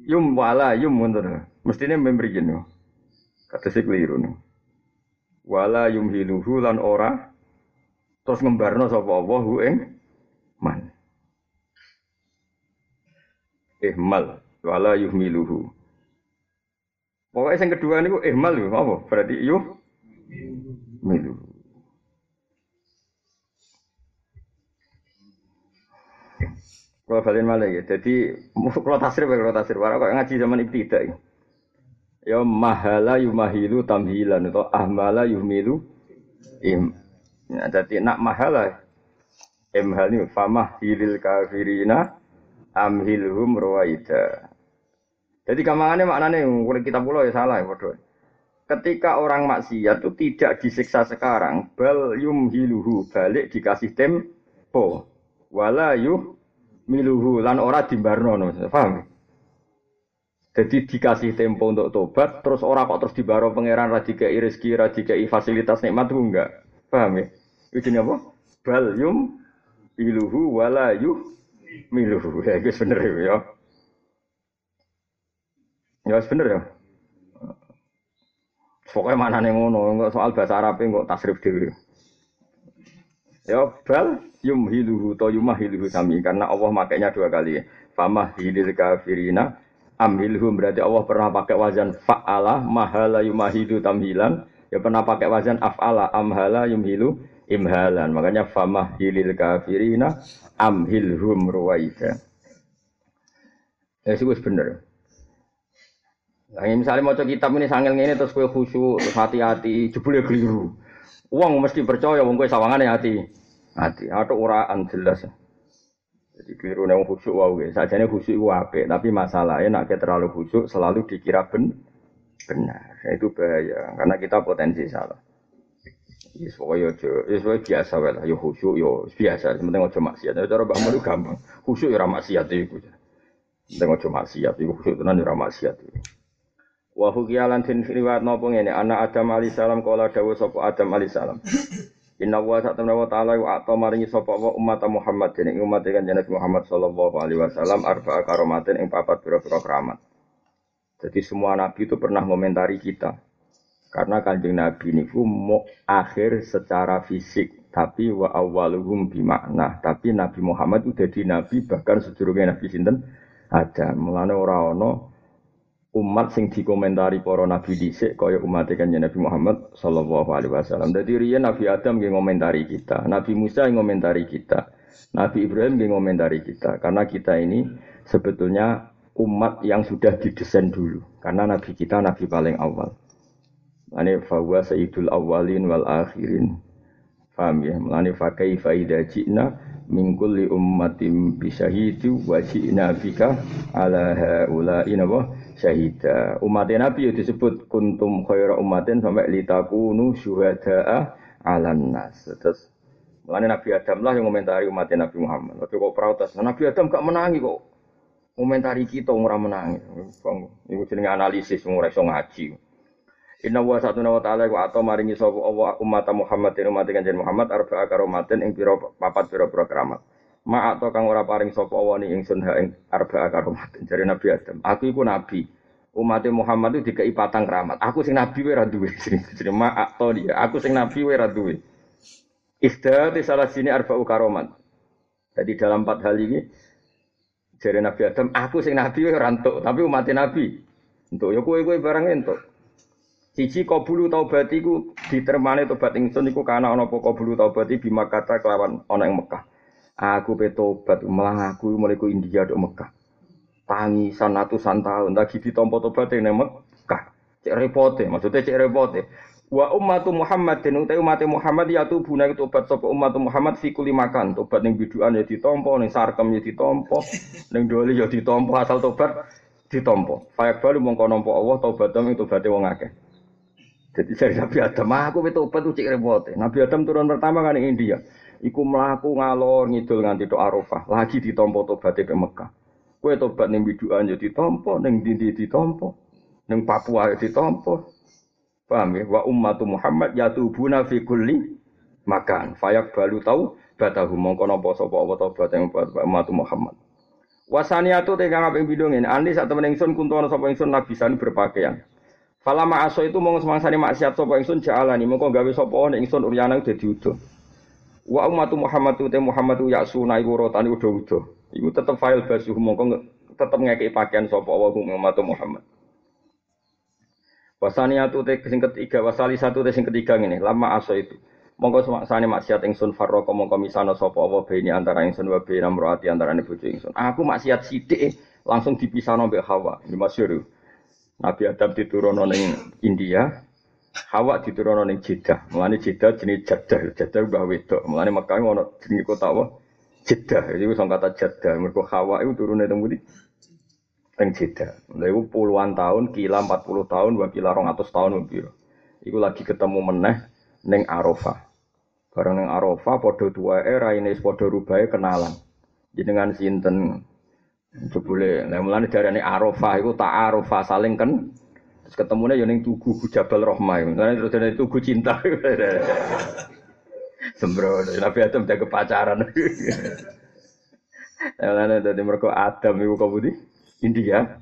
yum wala yum ngono Mestinya memberi jenuh. Kata si keliru nih. Wala yumhiluhu lan ora terus ngembarno sapa Allah hu ing man. Ihmal wala yuhmiluhu. Pokoknya yang kedua ini ihmal yuk, apa? Berarti yuh milu. Kalau kalian malah ya, jadi kalau tasrif kalau tasrif, kalau ngaji zaman ibtidak ya. Ya mahala yumahilu tamhilan atau ahmala yumilu im. Ya, jadi nak mahala imhal ini famah hilil kafirina amhilhum rawaida. Jadi kamangannya maknanya kalau kita pulau ya salah ya bodoh. Ketika orang maksiat itu tidak disiksa sekarang, bal yumhiluhu balik dikasih tempo, wala yuh miluhu lan ora dimbarno, paham? Jadi dikasih tempo untuk tobat, terus orang kok terus dibaro pangeran radikai rezeki, radikai fasilitas nikmat itu enggak. Paham ya? Itu apa? Bal yum iluhu wala yuh miluhu. Ya itu bener ya. Ya bener ya. Pokoknya mana nih ngono, enggak soal bahasa Arab enggak tasrif dulu. Ya bal yum hiluhu to yumah hiluhu sami karena Allah makainya dua kali. Famah hilil kafirina amhilhum berarti Allah pernah pakai wazan fa'ala mahala yumahidu tamhilan ya pernah pakai wazan af'ala amhala yumhilu imhalan makanya famah hilil kafirina amhilhum ruwaida ya sih bener Nah, misalnya mau kitab ini sangil ini terus kue khusyuk, terus hati-hati, jebule keliru. Uang mesti percaya, uang kue sawangannya hati, hati. Atau uraan jelas. Jadi keliru nang khusyuk wae. Ya. Sajane khusyuk ku apik, tapi masalahnya nak terlalu khusyuk selalu dikira ben benar. Itu bahaya karena kita potensi salah. Ya pokoknya aja, ya biasa wae lah, ya khusyuk yo biasa, penting aja maksiat. Cara Mbah Mun gampang. Khusyuk ya ora maksiat iku. Penting aja maksiat, iku khusyuk tenan ya ora maksiat. Wa hukiyalan tin riwayat napa ngene, anak Adam alaihissalam kala dawuh sapa Adam alaihissalam. Inna wa sa'tamna wa ta'ala wa ato maringi sapa wa umat Muhammad dene umat kan Nabi Muhammad sallallahu alaihi wasallam arba'a karomatin ing papat pira-pira keramat. Jadi semua nabi itu pernah komentari kita. Karena kanjeng nabi niku mau akhir secara fisik, tapi wa awwaluhum bimakna. Tapi Nabi Muhammad udah di nabi bahkan sedurunge nabi sinten ada. Mulane ora ana umat sing dikomentari para nabi dhisik kaya umat kanjeng Nabi Muhammad sallallahu alaihi wasallam. Dadi riyen Nabi Adam nggih ngomentari kita, Nabi Musa yang ngomentari kita, Nabi Ibrahim nggih ngomentari kita. Karena kita ini sebetulnya umat yang sudah didesain dulu. Karena nabi kita nabi paling awal. Ane fawa sayyidul awalin wal akhirin. Paham ya? Mulane fa kaifa idza ji'na min kulli ummatin bi syahidi wa ji'na bika ala haula inapa syahida. Umat Nabi disebut kuntum khaira ummatin sampai litakunu syuhada'a 'alan nas. Terus Mulane Nabi Adam lah yang komentari umat Nabi Muhammad. Tapi kok protes, Nabi Adam gak menangi kok. Komentari kita ora menangi. Iku jenenge analisis ora iso ngaji. Inna wa satu wa ta'ala wa atau maringi sapa Allah umat Muhammad umat kanjeng Muhammad arba'a karomatin ing pira papat pira-pira keramat. Ma atau kang ora paring sapa Allah ni ingsun ha ing arba'a karomatin jare Nabi Adam. Aku iku nabi. Umat Muhammad itu dikai patang keramat. Aku sing nabi wae ra duwe. Jadi ma atau dia. Aku sing nabi wae ra duwe. Di salah sini arba'u karomat. Jadi dalam empat hal ini jare Nabi Adam, aku sing nabi wae ora tapi umat Nabi. Untuk ya kowe-kowe barang entuk. Siji kabulu taubat iku ditermane tobat ingsun iku kana ana apa kabulu taubat bima kata kelawan ana ing Mekah. Aku pe tobat malah aku mulai ku India dok Mekah. Tangisan atusan tahun lagi ditampa tobat ning Mekah. Cek repote, maksudnya cek repote. Wa ummatu Muhammadin utai umat Muhammad ya tu buna tobat sapa umat Muhammad fi kuli makan. Tobat ning biduan ya ditampa, ning sarkem ya ditampa, ning doli ya ditampa asal tobat ditampa. Fayak balu mongko nampa Allah tobat ing tobate wong akeh. Jadi dari Nabi Adam, aku itu obat cek repot. Nabi Adam turun pertama kan di India. Iku melaku ngalor ngidul nganti do Arafah. Lagi ditompo tobat ke Mekah. Kue tobat ning biduan yo ditompo, ning dindi ditompo, ning Papua yo ditompo. Paham ya? Wa ummatu Muhammad yatubuna fi kulli makan. Fayak balu tau batahu mongko napa sapa apa tobat yang umat Muhammad. Wasaniatu tegang apa yang bidung ini. Andi saat temen kuntuan sapa ingsun nabisan berpakaian. Fala ma'aso itu mau semangsane maksiat sapa ingsun jalani mongko gawe sapa nek ingsun uryana dadi udo. Wa ummatu Muhammad te Muhammad ya sunai urutane udo-udo. Iku tetep file basuh mongko tetep ngekeki pakaian sapa wa ummatu Muhammad. Wasaniatu te sing ketiga wasali satu te sing ketiga ngene lama aso itu. Monggo semangsane maksiat ingsun farroko mongko misano sapa apa beni antara ingsun wa beni amroati antarané bojo ingsun. Aku maksiat sithik langsung dipisahno mbek Hawa. Ini masyhur. Nabi Adam diturunkan ning India, Hawa diturunkan ning Jeddah. Mulane Jeddah jenis Jeddah, Jeddah mbah wedok. Mulane Mekah ono jenenge kota apa? Jeddah. Sing kata Jeddah. Mergo Hawa itu turune teng pundi? Teng Jeddah. Lha iku puluhan tahun, kila 40 tahun, wa kila 200 tahun piro. Iku lagi ketemu meneh ning Arafah. Bareng ning Arafah padha tuwae raine padha rubahe kenalan. Jenengan sinten? Jebule, nah mulane darane Arafah iku tak Arafah saling kan terus ketemunya ya ning tugu Jabal Rahmah. Mulane terus dari tugu cinta. Sembro, Nabi Adam jaga pacaran. Mulane dadi mergo Adam iku kabudi India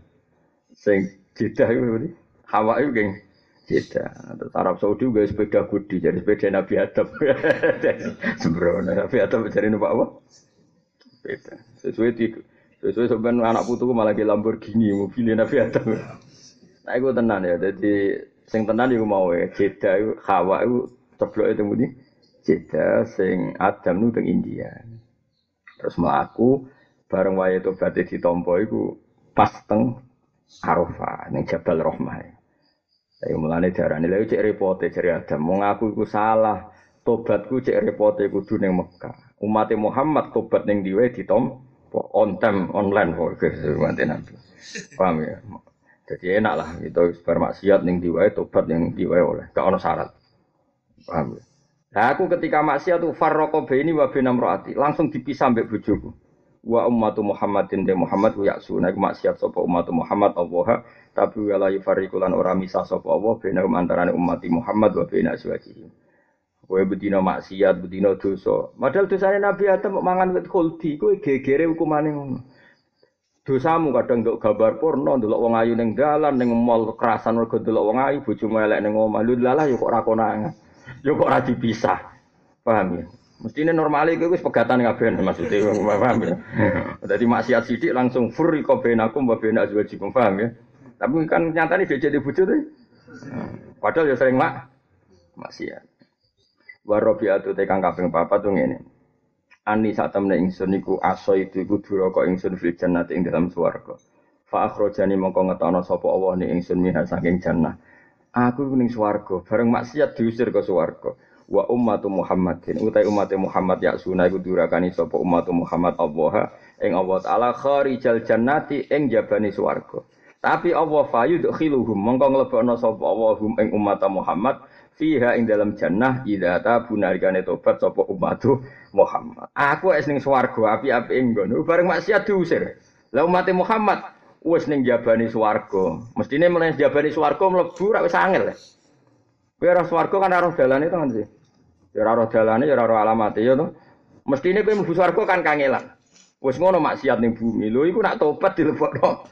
sing Jeddah iku kabudi. Hawa iku geng Jeddah. Terus Arab Saudi juga sepeda gudi, jadi sepeda Nabi Adam. Sembro, Nabi Adam jadi numpak apa? Sesuai di Sesuai sebenarnya anak putuku malah ke Lamborghini, mobilnya Nabi Adam. Nah, itu tenan ya. Jadi, sing tenan itu mau ya. Jeda itu, Hawa itu, ceblok itu mudi. Jeda, sing Adam itu teng India. Terus melaku, bareng waya itu berarti ditompo itu, pas teng Arafah, ning Jabal Rahmah. Tapi mulane darane lha cek repote cari Adam, mau ngaku iku salah. Tobatku cek repote kudu ning Mekah. Umat Muhammad tobat ning diwe ditompo on time online kok nanti nanti paham ya? Jadi enak lah itu bermaksiat ning diwae tobat yang diwae oleh. Gak ono syarat. Paham ya? Nah, aku ketika maksiat tuh farroko ini wa binam roati langsung dipisah mbek bojoku. Wa ummatu Muhammadin de Muhammad wa yaksuna maksiat sapa ummatu Muhammad Allah tapi wala yufarriqulan ora misah sapa Allah binam antarané umat Muhammad wa aswajihi. Kowe bedino maksiat, bedino dosa. Padahal dosane Nabi Adam mangan wit khuldi, kowe gegere hukumane ngono. Dosamu kadang nduk gambar porno, ndelok wong ayu ning dalan, ning mall kerasan mergo ndelok wong ayu, bojomu elek ning omah. Lha lalah yo kok ora konangan. Yo kok ora dipisah. Paham ya? Mestine normale kowe wis pegatan kabeh maksudnya paham ya. Dadi maksiat sithik langsung furi benakum wa bena azwajikum paham ya. Tapi kan nyatane dhek di bojo Padahal ya sering mak maksiat. Warobiatu tekang kaping papat tuh ngene. Ani saat temen ingsun iku aso itu iku duraka ingsun fil jannati ing dalam swarga. Fa akhrajani mongko ngetono sapa Allah ni ingsun minha saking jannah. Aku ning swarga, bareng maksiat diusir ke swarga. Wa ummatu Muhammadin utai umat Muhammad ya sunah iku durakani sapa umat Muhammad Allah ing Allah taala kharijal jannati ing jabani swarga. Tapi Allah fayudkhiluhum mongko nglebokno sapa Allah hum ing umat Muhammad fiha ing dalam jannah idza tabu nalikane tobat sapa umat Muhammad. Aku wis ning swarga api-api nggon bareng maksiat diusir. Lah umat Muhammad wis ning jabani swarga. Mestine meneh jabani swarga mlebu ra wis angel. Kowe ora swarga kan ora dalane to kan sih. Ya ora dalane ya ora alamate ya to. Mestine kowe mlebu swarga kan kangelan. Wis ngono maksiat ning bumi. Lho iku nak tobat dilebokno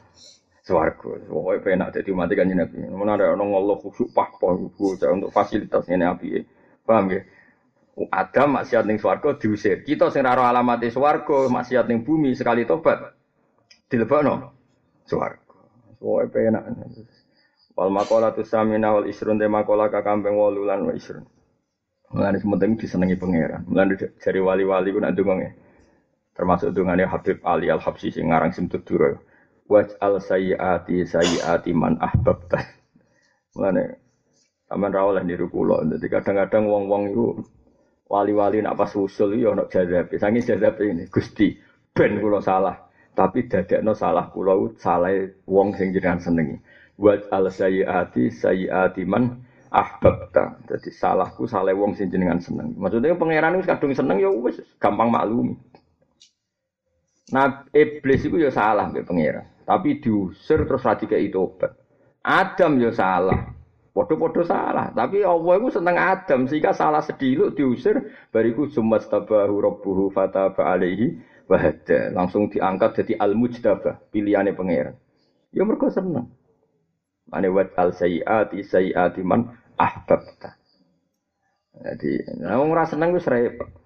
swarga. Pokoke penak dadi mati kan Nabi. Mun ada ono Allah khusyuk pah-pah untuk fasilitas ngene apike. Paham nggih? Adam maksiat ning swarga diusir. Kita sing ora alamate swarga, maksiat ning bumi sekali tobat dilebokno swarga. Pokoke penak. Wal makola tu samina wal isrun de makola kakambeng wolu lan wa isrun. Mulane sementing disenengi pangeran. Mulane jari wali-wali ku nak ndonga Termasuk dungane Habib Ali Al Habsyi sing ngarang Simtud Dura. Waj'al sayyiati sayyiati man ahbabta. Mulane aman ra oleh niru kula. Dadi kadang-kadang wong-wong iku wali-wali nak pas usul yo ono jadab. Sangi jadab ini Gusti ben kula salah tapi dadekno salah kula salah wong sing jenengan senengi wa al sayyiati sayyiati man ahbabta jadi salahku salah wong sing jenengan seneng maksudnya pangeran wis kadung seneng ya wis gampang maklum nah iblis itu ya salah mbek pangeran tapi diusir terus ra itu obat. Adam ya salah. Podo-podo salah, tapi Allah itu seneng Adam. Sehingga salah sediluk diusir. Bariku sumat tabahu rabbuhu fataba alaihi wahada. Langsung diangkat jadi al mujtabah pilihannya pangeran. Ya mereka seneng. Mana wat al sayyati sayyati man ahbabta. Jadi nah orang seneng wis repot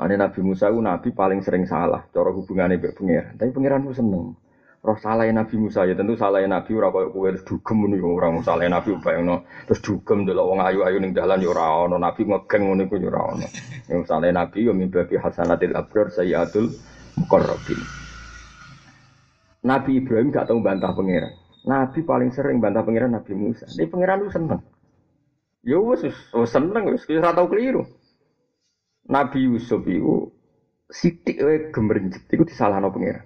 Ane Nabi Musa itu Nabi paling sering salah cara hubungannya dengan pangeran. Tapi pangeran itu seneng. Roh salah Nabi Musa ya tentu salah Nabi ora koyo kowe terus dugem ngono ya ora salah Nabi bayangno terus dugem delok wong ayu-ayu ning dalan ya ora ono. Nabi ngegeng ngono iku ya ora ono. Yang salah Nabi yo mimpi hasanatil abrar sayyatul muqarrabin. Nabi Ibrahim gak tahu bantah pangeran. Nabi paling sering bantah pangeran Nabi Musa. Ini pangeran lu seneng. Ya wis seneng wis ora tau keliru Nabi Yusuf itu sitik wae gemrenjet iku disalahno pangeran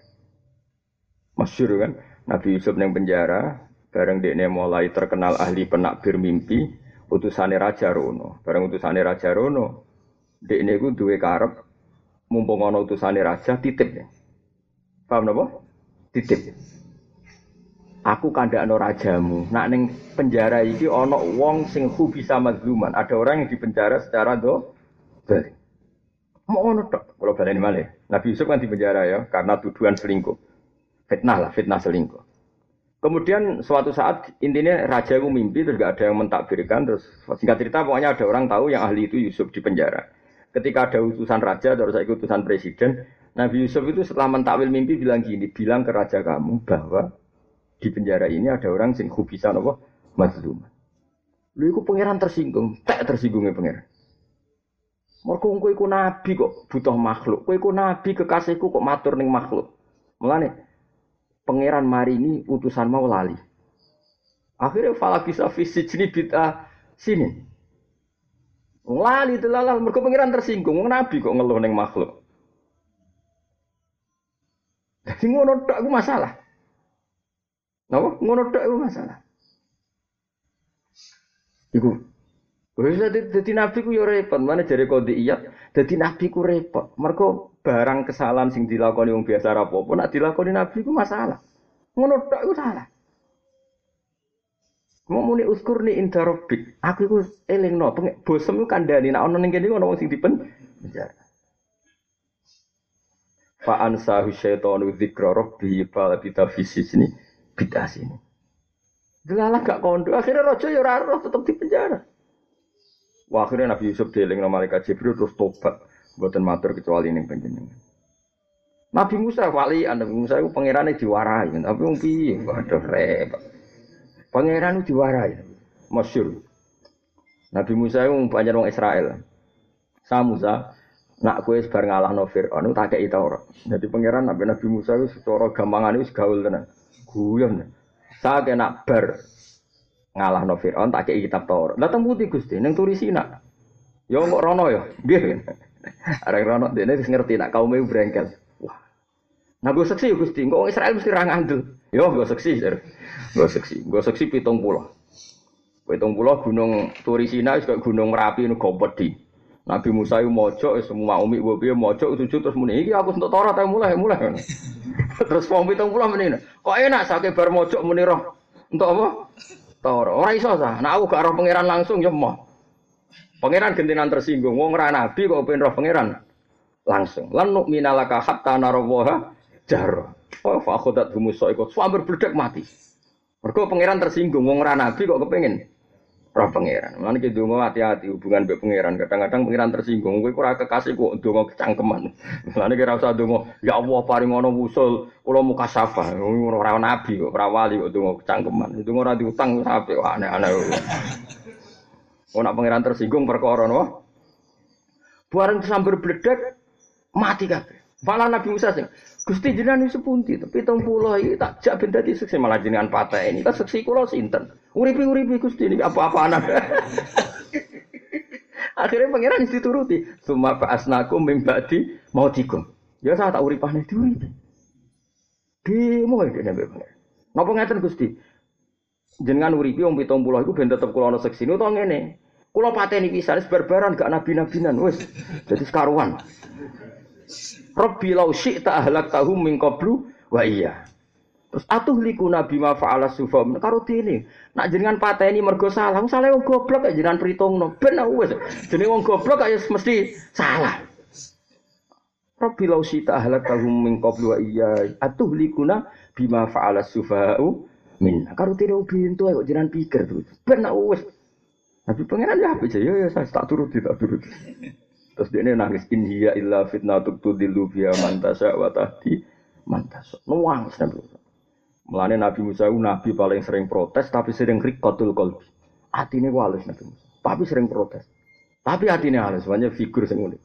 Masyur kan, Nabi Yusuf yang penjara, bareng dia mulai terkenal ahli penakbir mimpi, utusannya Raja Rono. Bareng utusannya Raja Rono, dia ini gue dua karep, mumpung ono utusannya Raja, titip. Paham napa? Titip. Aku kanda ono rajamu. Nak neng penjara ini ono wong sing bisa mazluman. Ada orang yang dipenjara secara do balik. Mau ono tok. Kalau balik malah. Nabi Yusuf kan dipenjara ya karena tuduhan selingkuh. Fitnah lah, fitnah selingkuh. Kemudian suatu saat intinya raja itu mimpi terus gak ada yang mentakbirkan terus singkat cerita pokoknya ada orang tahu yang ahli itu Yusuf di penjara. Ketika ada utusan raja terus saya utusan presiden, Nabi Yusuf itu setelah mentakwil mimpi bilang gini, bilang ke raja kamu bahwa di penjara ini ada orang sing bisa apa mazlum. Lu iku pangeran tersinggung, tak tersinggungnya pangeran. Mergo kowe iku nabi kok butuh makhluk. Kowe iku nabi kekasihku kok matur ning makhluk. Mulane pangeran maringi utusan mau lali. Akhirnya fala bisa fisik sini bita sini. Lali telalal mereka pangeran tersinggung. Nabi kok ngeluh neng makhluk. Jadi ngono tak aku masalah. Napa? Ngono tak aku masalah. Iku. Wis dadi nabi ku yo repot, mana jare kode iya. Dadi nabi ku repot. Mergo barang kesalahan sing dilakoni wong biasa apa pun nak dilakoni nabi ku masalah. Ngono tok iku salah. Mau muni uskur ni inda rabbik. Aku iku elingno, bosem iku kandhani nek ana ana wong sing dipen penjara. Fa ansahu syaitanu dzikra rabbi fa bita fisisni bid'ah sini. Delalah gak kondo, akhirnya rojo ya ora roh tetep di penjara. Wah, akhirnya Nabi Yusuf dieling nama malaikat Jibril terus tobat. Buatan matur kecuali ini penjenengan. Nabi Musa wali, Nabi Musa itu pangerannya diwarai, tapi wong piye, waduh repot. Pangeran itu diwarai, masyur. Nabi Musa itu banyak orang Israel. Sa Musa, nak kue sebar ngalah no Fir'aun, tak kayak itu orang. Jadi pangeran Nabi Nabi Musa itu secara gampangan itu gaul tenan, guyon. Saya kena bar ngalahno Firaun tak kei kitab Taurat. Lah teng putih Gusti ning Turisina. Yo kok rono ya. Nggih. Arek rono dene wis ngerti nak kaum e brengkel. Wah. Nah gue seksi ya Gusti, kok Israel mesti ra ngandel. Yo gue seksi, gue seksi, gue seksi pitung pulau. Pitung pulau gunung Turisina juga gunung Merapi nu di. Nabi Musa itu mojok, semua umi gue biar mojok sujud terus muni, iki aku untuk Taurat mulai mulai. terus wong pitung pulau muni, kok enak sakit bar mojok muni roh. Untuk apa? Taurat. Ora iso sah. Nah aku gak roh pangeran langsung ya mau. Pangeran gentenan tersinggung. Wong ora nabi kok pengen roh pangeran langsung. Lan minalaka hatta narawaha jar. Oh, fa khodat humusa ikut suamber bledek mati. Mergo pangeran tersinggung wong ora nabi kok kepengin roh pangeran. Mulane ki donga hati-hati hubungan mbek pangeran. Kadang-kadang pangeran tersinggung kowe ora kekasih kok donga kecangkeman. Mulane ki ora usah donga, ya Allah paring ngono wusul kula muka safa. Ora nabi kok, ora wali kok donga kecangkeman. Itu ora diutang sampe aneh-aneh. Oh nak pangeran tersinggung perkara no. Bareng sambar bledek mati kabeh. Malah Nabi Musa sing Gusti jenengan sepunti tapi tong pulau iki tak jak ben dadi seksi malah jenengan patah ini. Tak seksi kula sinten? Uripi-uripi Gusti ini apa-apa anak. Akhirnya pangeran dituruti. Suma asnakum mimbadi mau tikum. Ya saya tak uripane diuripi. Demo iki nek pangeran. Napa ngeten Gusti? Jenengan uripi wong 70 iku ben tetep kula ana seksi utawa ngene. Kulo pateni pisan berbaran gak nabi-nabinan wis. Jadi sekaruan. Rabbi lau syi'ta ahlak tahum min qablu wa iya. Terus atuh liku nabi ma fa'ala sufam karo dene. Nak jenengan pateni mergo salah, salah wong goblok kaya jenengan perhitungno. Ben wis. Jenenge wong goblok kaya mesti salah. Rabbi lau syi'ta ahlak tahum min qablu wa iya. Atuh likuna bima fa'ala sufa'u min. Karo dene bintu kok jenengan pikir terus. Ben wis. Nabi pangeran ya apa ya ya saya tak turut tak turut. Terus dia nangis in hiya illa fitnatuk tudillu biha man tasya wa tahdi man tasya. Nuwangis Nabi Musa. Nabi Musa itu nabi paling sering protes tapi sering rikotul qalbi. Atine halus Nabi Musa. Tapi sering protes. Tapi hatine halus, banyak figur sing unik.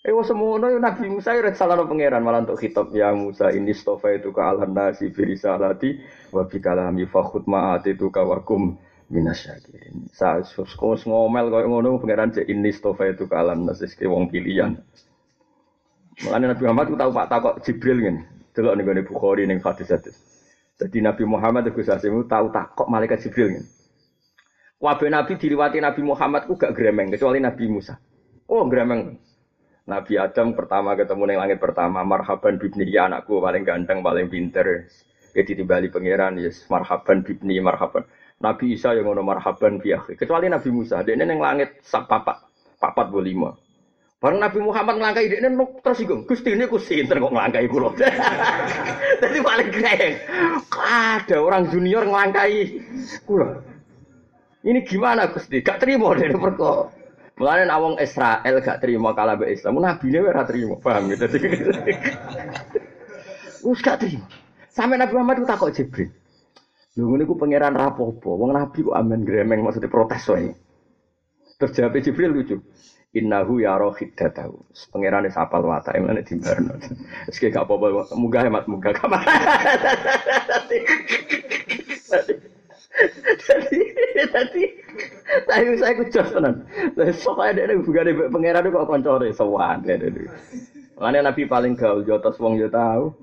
Eh wah semono Nabi Musa ya salah pangeran malah untuk kitab ya Musa ini stofa itu ke alam nasi birisalati wa bikalami fakhut ma'at itu kawakum minasyakirin. Sa sus ngomel koyo ngono pangeran cek ini stofa itu kalam nasis ke wong pilihan. Mulane Nabi Muhammad ku tahu Pak takok Jibril ngene. Delok ning gone Bukhari ning hadis-hadis. Jadi Nabi Muhammad itu Asimu tahu takok malaikat Jibril ngene. Wabe Nabi diliwati Nabi Muhammad ku gak gremeng kecuali Nabi Musa. Oh gremeng. Nabi Adam pertama ketemu ning langit pertama marhaban bibni ya anakku paling ganteng paling pinter. Jadi timbali pangeran yes marhaban bibni marhaban. Nabi Isa yang ngono marhaban fi Kecuali Nabi Musa, dia neng langit sak papat, papat bu lima. Bareng Nabi Muhammad ngelangkai dia neng tersinggung. Gusti ini kusi kok ngelangkai kulo. Jadi paling keren. Ada orang junior ngelangkai kulo. Ini gimana Gusti? Gak terima dari perko. Mulane awong Israel gak terima kalah be Islam. Nabi ini ora terima, paham gitu. Us gak terima. Sampai Nabi Muhammad itu takut Jibril. Lho ngene pangeran rapopo, wong nabi kok amen gremeng maksudnya protes wae. Terus jawab Jibril lucu. Innahu ya rohidatahu. Pangeran wis apal watak emane dimbarno. Wis gak apa-apa, munggah hemat munggah kamar. Jadi, jadi, tapi saya kucos tenan. Lah sok ae dekne bugane pangeran kok koncone sowan. Mana Nabi paling gaul jotos wong yo tau.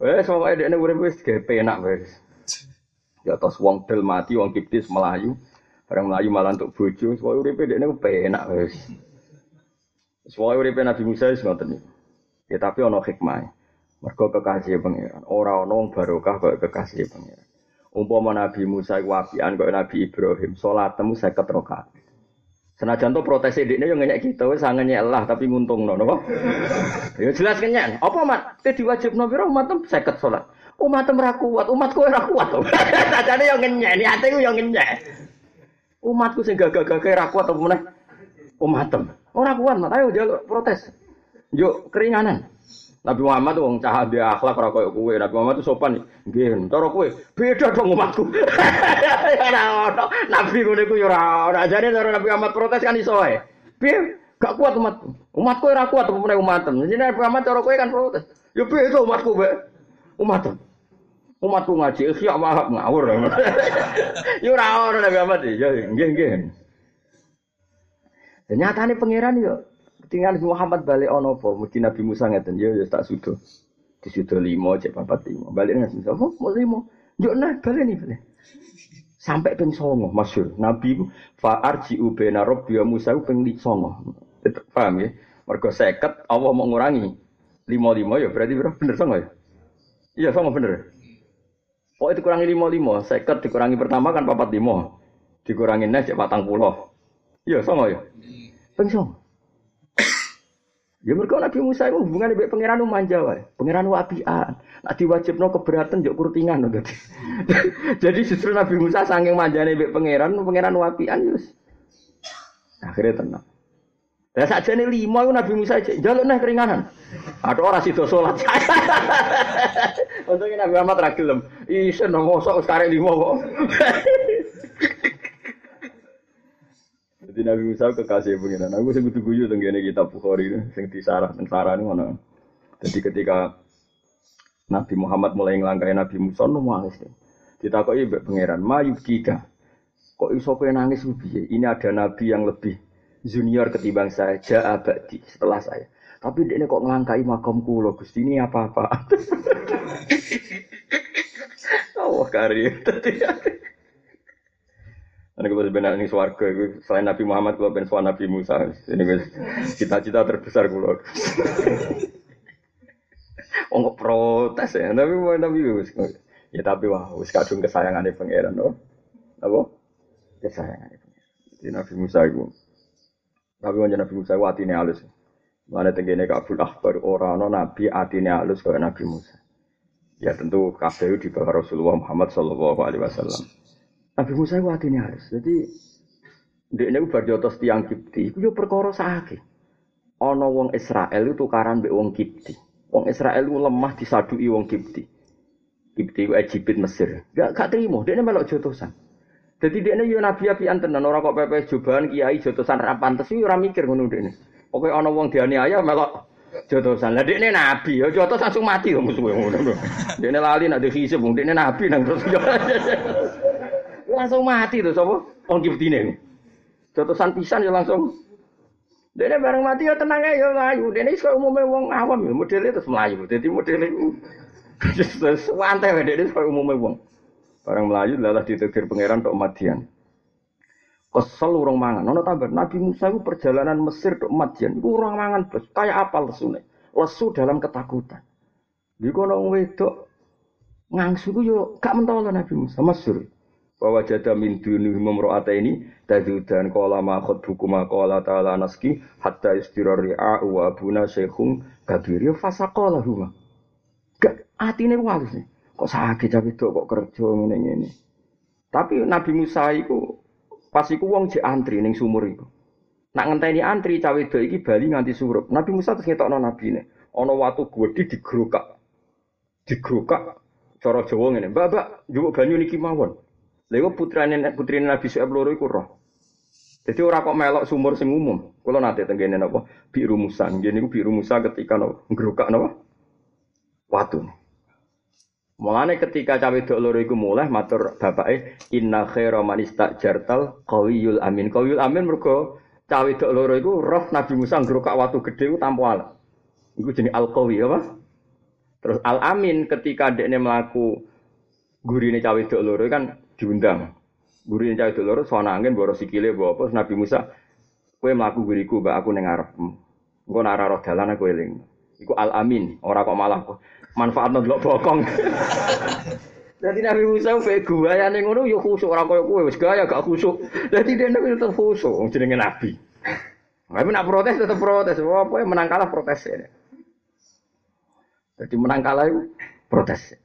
Wes sok ae dekne urip wis ge penak wis. Ya tos wong del mati, wong kiptis melayu. Barang melayu malah untuk bojo, soalnya uripe dekne penak wis. Soalnya uripe Nabi Musa wis ngoten Ya tapi ana hikmah. Mergo kekasih pangeran. Ora wong barokah kaya kekasih pangeran. Umpama Nabi Musa iku apian kaya Nabi Ibrahim, salatmu 50 rakaat. Senajan to protes dekne yo ngenyek kita wis sangenyek lah tapi nguntungno napa? Ya jelas kenyek. Apa mat? Te diwajibno pira umat 50 salat umat ora kuat, umatku ora kuat. Sajane yo ngenyek, atiku yo ngenyek. Umatku sing gagah-gagah ora kuat apa meneh umatem. Ora kuat, ayo jaluk protes. Yo keringanan. Nabi Muhammad wong cah dia akhlak ora koyo kowe. Nabi Muhammad tuh sopan. Nggih, cara kowe beda dong umatku. Ora ono. Nabi ngene ku yo ora ora. Jane cara Nabi Muhammad protes kan iso wae. Piye? Gak kuat umat. Umatku ora kuat apa meneh umatem. Jadi Nabi Muhammad cara kowe kan protes. Yo beda umatku, Mbak. Umatem. Umatku ngaji ikhya wahab ngawur. Yo ora ono Nabi Muhammad ya nggih nggih. Dan nyatane pangeran yo ketinggalan Muhammad balik ono apa? Mesti Nabi Musa ngeten yo ya tak sudo. Di sudo limo cek papat limo. Balik nang oh mau limo. Yo nah balik nih balik. Sampai ping songo masyur. Nabi fa arji'u bena rabbi Musa ping songo. Paham ya? Mergo seket Allah mau ngurangi lima lima ya berarti berapa bener sama ya? Iya sama bener. Oh itu kurangi lima lima, seket dikurangi pertama kan papat lima, dikurangi nes patang pulau. Iya sama ya. Pengsong. Ya mereka Nabi Musa itu hubungan dengan pangeran manja wae. Pangeran apian. Nak diwajibno keberatan jok kurtingan no, Jadi justru Nabi Musa saking manjane mbek pangeran, pangeran apian yus. Akhirnya tenang. Saja nih lima itu Nabi Musa aja jaluk nih keringanan. Ada orang situ sholat. Untungnya Nabi Muhammad ragilem. Isen dong mosok sekarang lima kok. Jadi Nabi Musa kekasih pengiran. Aku sebut guyu tenggine kitab Bukhari ini, sing disarah sarah ini mana. Jadi ketika Nabi Muhammad mulai ngelangkai Nabi Musa, nu nangis deh. Ditakoi pengiran, mayu kika. Kok iso nangis piye? Ini ada nabi yang lebih junior ketimbang saya, ja abadi setelah saya. Tapi dia kok ngelangkai makam kulo, Gusti ini apa-apa. Allah karir. Ini gue sebenarnya ini suarga, selain Nabi Muhammad, gue pengen Nabi Musa. Ini gue cita-cita terbesar gue. Oh nggak protes ya, tapi mau tapi ya tapi wah, wis kadung kesayangan pangeran, no, apa? Kesayangan pangeran. Jadi Nabi Musa itu tapi wong Nabi Musa atine halus. Mana tenggene kabul akhbar orang no nabi atine halus kaya Nabi Musa. Ya tentu kabeh di bawah Rasulullah Muhammad sallallahu alaihi wasallam. Nabi Musa ku atine halus. Jadi ndekne ku bar jotos tiang Kipti, iku yo perkara sakit. Ana wong Israel itu tukaran mbek wong Kipti. Wong Israel ku lemah disaduki wong Kipti. Kipti ku Egypt Mesir. Gak gak trimo, dekne melok jotosan. Jadi dia ini yo nabi apian tenan orang kok pepe jubahan kiai jotosan rapan tes ora mikir ngono ini. Oke ana wong dianiaya melok jotosan. Lah ini nabi yo jotos langsung mati kok musuhe ngono. ini lali nak dihisab wong ini nabi nang terus langsung mati tuh sapa? Wong kiftine. Jotosan pisan yo langsung ini bareng mati ya tenang aja ya melayu. ini kok umumnya wong awam ya modelnya terus melayu. Jadi modelnya terus wantai ini kok umumnya wong. Barang Melayu adalah ditegir pangeran tok Madian. Kesel urang mangan. Ono tambah Nabi Musa itu perjalanan Mesir tok Madian. Iku urang mangan bos. Kayak apa lesune? Lesu dalam ketakutan. Di kono wedok ngangsu yo gak mentolo Nabi Musa Mesir. Bahwa jada min duni memro'ata ini tajudan kola makhot buku makola ta'ala naski hatta istirari a'u wa abuna syekhung kabir ya fasakola huma. Gak atine walus nih. Kok sakit itu kok kerja ngene ngene. Tapi Nabi Musa itu pas iku wong jek antri ning sumur iku. Nak ngenteni antri cawe itu iki bali nganti surup. Nabi Musa terus ngetokno nabine. Ana watu gedhe digrokak. Digrokak cara Jawa ngene. Mbak, Mbak, njupuk banyu niki mawon. Lha iku putrane putrine Nabi Su'aib loro iku roh. Jadi orang kok melok sumur sing umum. Kalau nanti tenggene napa? Biru Musa. Nggih niku biru Musa ketika napa? Ngrokak napa? Watu. Mulane ketika cawe dok loro iku mulai matur bapake inna khaira man istajartal qawiyul amin. Qawiyul amin mergo cawe dok loro iku roh Nabi Musa ngrokak watu gedhe ku tanpa alat. Iku jenenge al-qawi apa? Terus al-amin ketika dekne mlaku gurine cawe dok loro kan diundang. Gurine cawe dok loro sono angin boro sikile mbok apa Nabi Musa kowe mlaku guriku mbak aku ning ngarep. Engko ora roh dalan aku eling. Iku al-amin, ora kok malah kok manfaat ndelok bokong. Jadi Nabi Musa pe gaya ning ngono yo khusuk ora koyo kowe wis gaya gak khusuk. Jadi dia nabi tetep khusuk wong jenenge nabi. Tapi nak protes tetep protes. Apa ya menang kalah protes ya. Jadi menang kalah itu protes.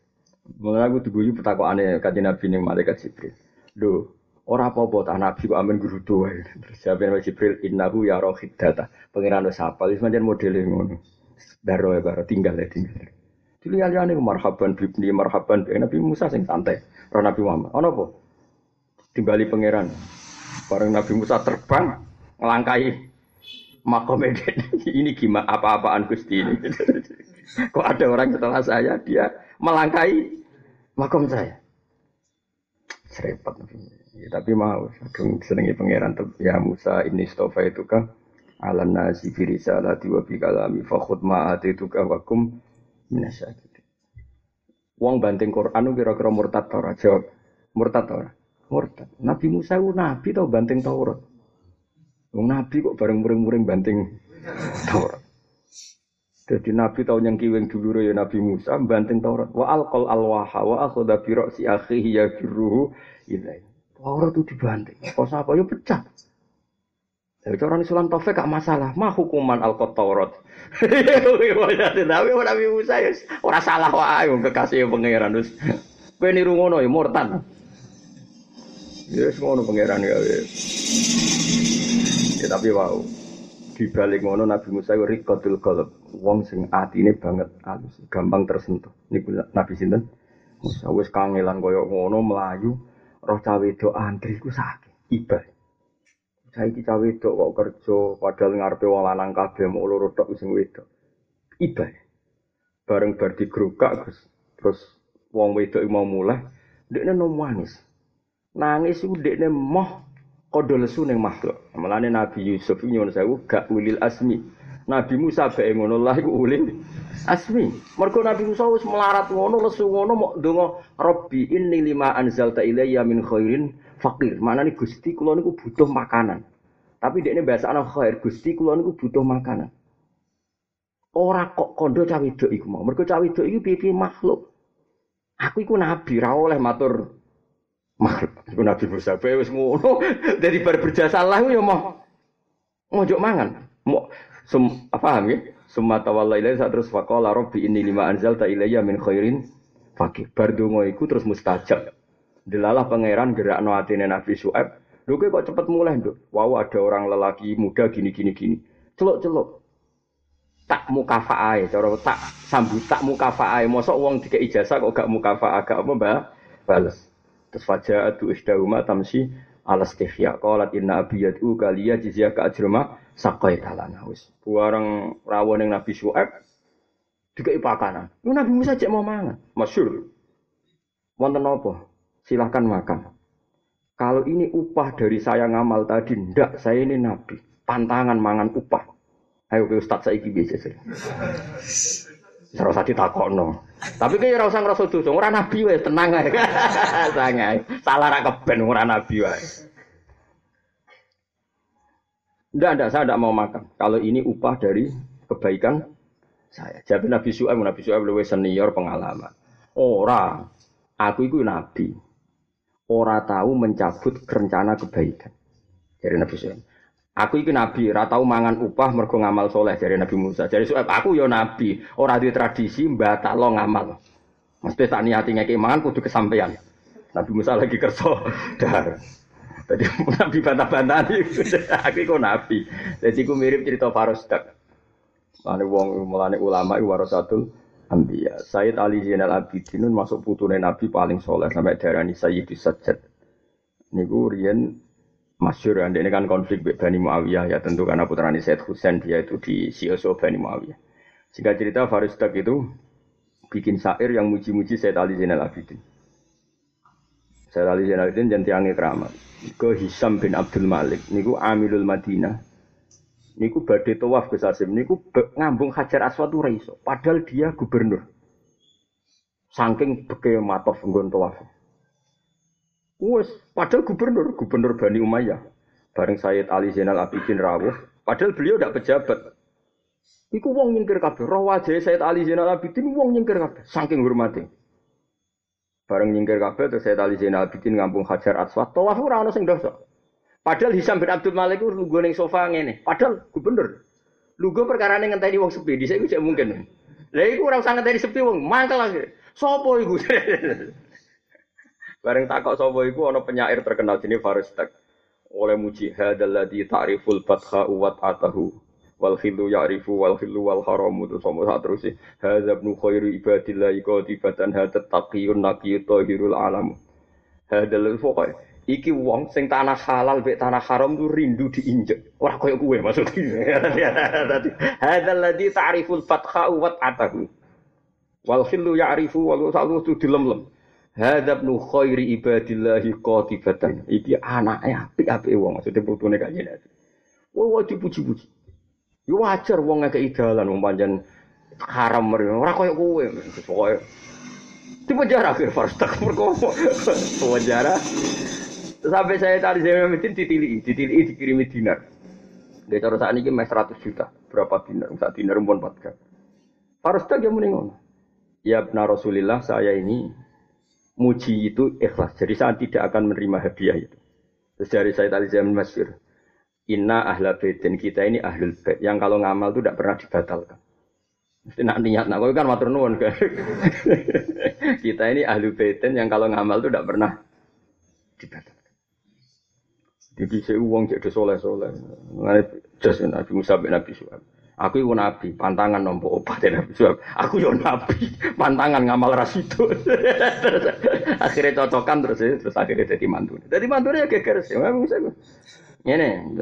Mulai aku diguyu petakokane kanjeng Nabi ning malaikat Jibril. Lho, ora apa-apa ta Nabi kok amen guru wae. Terus jawab Jibril innahu ya rohidata. Pangeran wis hafal wis modele ngono. Daro ya baro tinggal ya tinggal. Dilihat-lihat marhaban bibni, marhaban bi Nabi Musa sing santai. Roh Nabi Muhammad. Ono apa? Timbali pangeran. Bareng Nabi Musa terbang ngelangkai makom ini gimana apa-apaan Gusti ini. Kok ada orang setelah saya dia melangkai makom saya. Serempet. Ya, tapi mau, kadung senengi pangeran ya Musa ini stofa itu kan alam nasi firisa la wa bi kalami itu kan wakum minasyakir. Wong banting Quran kira-kira murtad ta ora? Jawab. Murtad ta ora? Murtad. Nabi Musa itu nabi tau banting Taurat. Wong nabi kok bareng muring-muring banting Taurat. Jadi Nabi tahu yang kiweng dulu ya Nabi Musa banting Taurat. Wa alqal alwaha wa akhadha bi ra'si akhihi yajruhu ilai. Taurat itu dibanting. Kok apa ya pecah. Jadi orang Islam taufik gak masalah. Mah hukuman alqat Taurat. Tapi Nabi Musa ya ora salah wae wong kekasih pangeran terus. Kowe niru ngono ya murtad. Ya ngono pangeran ya. Ya tapi wow. Di balik ngono Nabi Musa itu rikotul qalb. Wong sing atine banget halus, gampang tersentuh. Niku Nabi sinten? Musa wis kangelan kaya ngono melayu, roh cawe do antri ku sakit. Iba. Saiki cawe do kok kerja padahal ngarepe wong lanang kabeh mau loro tok sing wedok. Iba. Bareng bar digrukak terus terus wong wedok mau mulai, dekne nangis. Nangis iku dekne moh Kodo lesu ning makhluk. Mulane Nabi Yusuf nyuwun sewu gak ulil asmi. Nabi Musa bae ngono lah iku ulil asmi. Mergo Nabi Musa wis melarat ngono lesu ngono mok donga Rabbi inni lima anzalta ilayya min khairin fakir. Manane Gusti kula niku butuh makanan. Tapi dekne bahasa ana khair Gusti kula niku butuh makanan. Ora kok kondo cawe wedok iku mau. Mergo cawe wedok iku piye makhluk. Aku iku nabi ra oleh matur makhluk. Iku Nabi Musa bae wis ngono. Dari bar berjasa Allah ya mau ngojok mangan. Mau sum apa ya? Summa tawalla ilaihi terus faqala rabbi inni lima anzalta ilayya min khairin fakir. Bar iku terus mustajab. Delalah pangeran gerakno atine Nabi Su'aib. Lho kok cepet mulai, Nduk? Wow, ada orang lelaki muda gini gini gini. Celuk-celuk. Tak mukafaah cara tak sambut tak mukafaah. Mosok wong dikek ijazah kok gak mukafaah, gak apa, Mbak? Bales. Terus fajar itu isdahuma tamsi ala stihya. Qalat inna abiyatu kaliya jizya ka ajrama sakai talana wis. Buarang rawon yang Nabi Syuaib juga ipakanan. Lu Nabi Musa cek mau mangan. Masyur. Wonten apa? Silahkan makan. Kalau ini upah dari saya ngamal tadi, ndak, saya ini nabi. Pantangan mangan upah. Ayo ke Ustaz saya biasa sih. Ora usah ditakokno. Tapi ki ora usah ngrasa dosa, ora nabi wae, tenang ae. Sangai. Salah ra keben ora nabi wae. Ndak, ndak, saya tidak mau makan. Kalau ini upah dari kebaikan saya. Jadi Nabi Su'aib, Nabi Su'aib lebih senior pengalaman. Ora, aku itu nabi. Ora tahu mencabut rencana kebaikan. Dari Nabi Su'aib. Aku iki nabi, ora tau mangan upah mergo ngamal soleh dari Nabi Musa. Jadi soal aku yo nabi, ora di tradisi lo ngamal. Mesti tak niati ngeki mangan kudu kesampaian. Nabi Musa lagi kerso dar. Tadi nabi bantah-bantahan aku iku nabi. Jadi aku mirip cerita Farosdak. Mulane wong mulane ulama iku warasatul anbiya. Sayyid Ali Zainal Abidin masuk putune nabi paling soleh sampai darani Sayyidus Sajjad. Niku riyen masyur ini kan konflik Bani Muawiyah ya tentu karena putranya Said Husain dia itu di Sioso Bani Muawiyah. Sehingga cerita Farisdak itu bikin syair yang muji-muji Said Ali Zainal Abidin. Said Ali Zainal Abidin tiangnya keramat. Ke Hisam bin Abdul Malik. Niku Amilul Madinah. Niku badai tawaf ke Sasim. Niku ngambung Hajar Aswad itu reiso. Padahal dia gubernur. Saking beke matof nggon tawaf. Wes, padahal gubernur, gubernur Bani Umayyah. Bareng Sayyid Ali Zainal Abidin rawuh, padahal beliau tidak pejabat. Iku wong nyingkir kabeh. Roh wajah Sayyid Ali Zainal Abidin wong nyingkir kabeh, saking hormati. Bareng nyingkir kabeh terus Sayyid Ali Zainal Abidin ngampung Hajar Aswad. Tawaf ora ono sing dosa. Padahal Hisam bin Abdul Malik itu lugu ning sofa ngene. Padahal gubernur. Lugu perkara ning ngenteni wong sepi, iku cek mungkin. Lah iku ora usah ngenteni sepi wong, mangkel lagi. Sopo iku? Bareng takok sapa iku ana penyair terkenal jenenge Faristak. Oleh muji hadzal ladzi ta'riful fatha wa atahu wal khilu ya'rifu wal khilu wal haramu terus sama sak terus hadza ibnu khairi ibadillah qatibatan hadza taqiyun naqiyyu tahirul alam. Hadzal pokoke iki wong sing tanah halal mek tanah haram tuh rindu diinjek. Ora koyo kuwe maksudnya. Hadzal ladzi ta'riful fatha wa atahu wal khilu ya'rifu wal salu tu dilem-lem. Hadab nu khairi ibadillahi qatibatan. Iki anaknya apik-apik wong maksudnya putune kanjeng Nabi. Wah, dipuji-puji. Yo wajar wong ngekeki dalan wong pancen haram mereka. Ora koyo kowe. Pokoke di penjara akhir Farstak mergo penjara sampai saya saya mesin ditili ditili dikirimi dinar. Dia cara saat ini mes 100 juta berapa dinar? Saat dinar pun 4 kan Farstak yang meninggal ya benar Rasulillah saya ini muji itu ikhlas. Jadi saya tidak akan menerima hadiah itu. Terus dari saya tadi saya Masyur Inna ahla baitin kita ini ahlul bait. Yang kalau ngamal itu tidak pernah dibatalkan. Mesti nak niat, nak kan matur nuwun kan. Kita ini ahli baitin yang kalau ngamal itu tidak pernah dibatalkan. Jadi saya uang jadi soleh soleh. Mengenai jas Nabi Musa bin Nabi Suhaib. Aku itu nabi, pantangan nompo obat Nabi Suhaib. Aku yo nabi, pantangan ngamal ras itu. akhirnya cocokan terus terus akhirnya jadi mantu. Jadi mantu ya geger sih. Nabi Musa. Ini,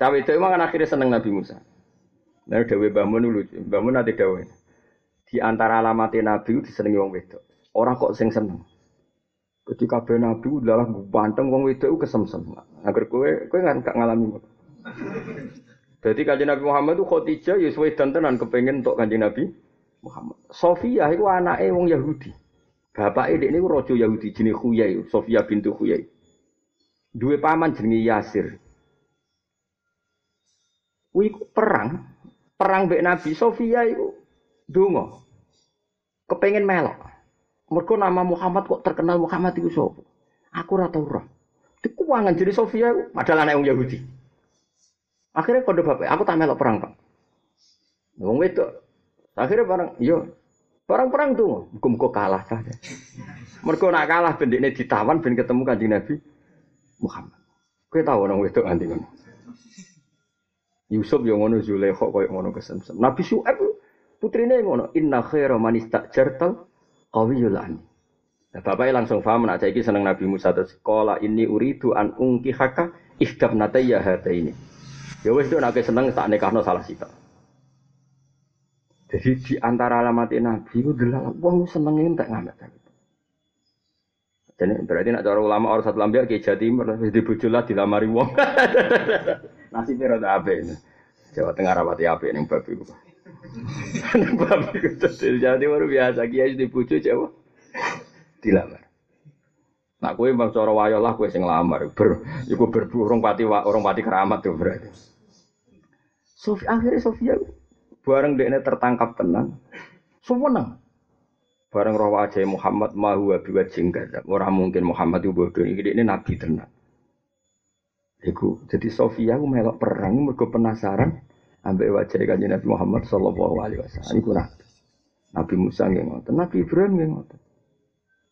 cawe itu emang kan akhirnya seneng Nabi Musa. Nah, Dewi Bamun lucu. Bamun nanti Dewi. Di antara alamat Nabi itu disenangi wong wedok. Orang kok sing seneng. Ketika kabeh Nabi adalah banteng wong wedok kesemsem. Agar kowe kowe nggak ngalami. Jadi kanjeng Nabi Muhammad itu Khadijah ya suwe tenan kepengen untuk kanjeng Nabi Muhammad. Sofia itu anaknya wong Yahudi. Bapak ini ini rojo Yahudi jenis Khuyai, Sofia bintu Khuyai. Dua paman jenis Yasir. Wih perang, perang mbek Nabi Sofia itu dungo. Kepengen melok. Mereka nama Muhammad kok terkenal Muhammad itu sapa? Aku ora tau ora. Dikuangan jadi Sofia padahal anak Yahudi. Akhirnya kode bapak, aku tak melok perang pak. Wong itu, akhirnya barang, yo, barang-perang tuh, muka kalah saja. Mereka nak kalah, bendeknya ditawan, ben ketemu kanjeng Nabi Muhammad. Kau tahu orang itu nanti kan? Yusuf yang ngono Zulaikha koyo ngono kesemsem. Nabi Syuaib putrine ngono, inna khaira man istajartal qawiyul amin. Nah, bapaknya langsung paham nak saiki seneng Nabi Musa terus kola ini uridu an ungki haka ihdab nataya hata ini. Ya wes nak seneng tak nekahno salah sita. Jadi di antara alamat Nabi itu adalah wong seneng tak ngamet. Jadi berarti nak cara ulama orang satu lambia ke Jawa Timur di bujulah dilamari wong. Nasibnya rada ini. Jawa Tengah rapati ape ning babi ku. Jadi jadi baru biasa kiai di bojo Jawa. Dilamar. Nak kowe bang cara wayo lah kowe sing lamar. Ber iku berburung pati orang pati keramat tuh berarti. Sofi akhirnya Sofia bareng dekne tertangkap tenang. Suweneng. Bareng roh wajah Muhammad mahu biwat jenggat. Orang mungkin Muhammad itu bodoh ini nabi tenang. Iku jadi Sofia aku melok perang mergo penasaran ambek wajah kanjeng Nabi Muhammad sallallahu alaihi wasallam. Iku nabi. Nabi Musa nggih ngoten, Nabi Ibrahim nggih ngoten.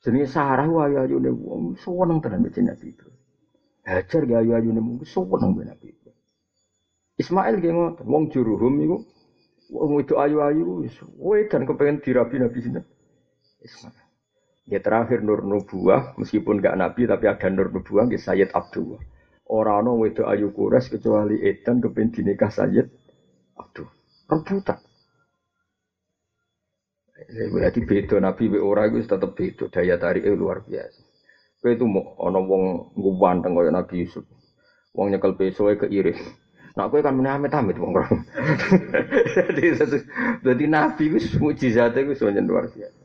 Jenenge Sarah wae ayune wong seneng tenan mbek Nabi itu. Hajar ge ayu ayune wong seneng mbek Nabi itu. Ismail nggih ngoten, wong juruhum iku wong itu ayu-ayu wis wedan kepengen dirabi Nabi sinten. Ismail. Ya terakhir Nur Nubuah, meskipun gak Nabi tapi ada Nur Nubuah, ya Sayyid Abdullah. Orang ono wedok ayu kures kecuali Edan kepen dinikah Sayyid Aduh, rebutan. Berarti beda Nabi be ora iku tetep beda daya tarik luar biasa. Kowe itu mau ana wong ngguwanteng kaya Nabi Yusuf. Wong nyekel pesoe keiris. Nah, kowe kan meneh amit-amit wong ora. Jadi jadi Nabi wis mukjizate wis luar biasa.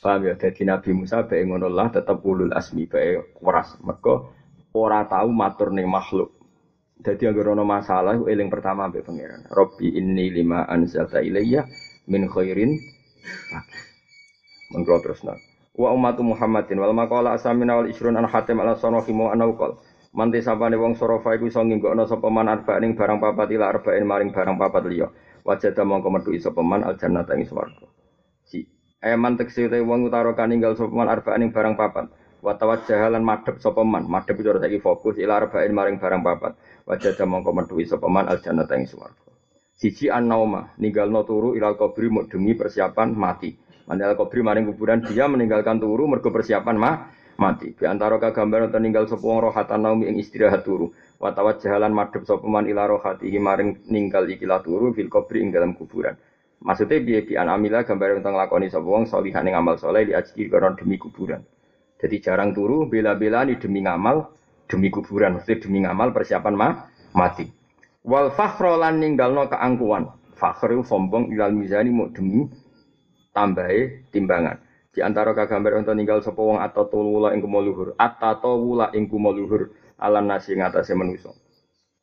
Paham ya? Jadi Nabi Musa bae ngono lah tetep ulul asmi bae keras. Mergo ora tahu matur ning makhluk. Jadi agar ono masalah, eling pertama ambek pangeran. Robbi inni lima anzalta ilayya min khairin Mengko terus nak. Wa ummatu Muhammadin wal maqala asamina wal isrun an hatim ala sanohi mu anaukal. Manti sapane wong sorofa iku iso nginggokno sapa man arba ning barang papat ila arba'in maring barang papat liya. Wajada mongko metu iso peman al jannata ing swarga. Si eman tekse wong utara kaninggal sapa man arba ning barang papat. Watawat jahalan madep sopeman, madep itu lagi fokus ila arba'in maring barang papat. Wajah jamong komentuwi sopeman al jannata ing swarga. Siji an nauma ninggalno turu ilal kubri demi persiapan mati. Mandal kubri maring kuburan dia meninggalkan turu mergo persiapan mah mati. Di antara kagambar ninggal sapa wong rohatan naumi ing istirahat turu. Watawat jahalan madep sopeman ila rohatihi maring ninggal ikilah turu fil kubri ing dalam kuburan. Maksudnya biaya bi amila gambar untuk nglakoni sapa wong salihan ing amal soleh di ajri karena demi kuburan. Jadi jarang turu bela-bela ini demi ngamal demi kuburan, maksudnya demi ngamal persiapan mah mati. Wal fakhro lan ninggalno keangkuhan. Fakhru sombong ilal mizani mau demi tambahi timbangan. Di antara kagambar untuk ninggal sapa wong atau tulula ing kumuluhur, atau wula ing kumuluhur alam nasi ngatasé manusa.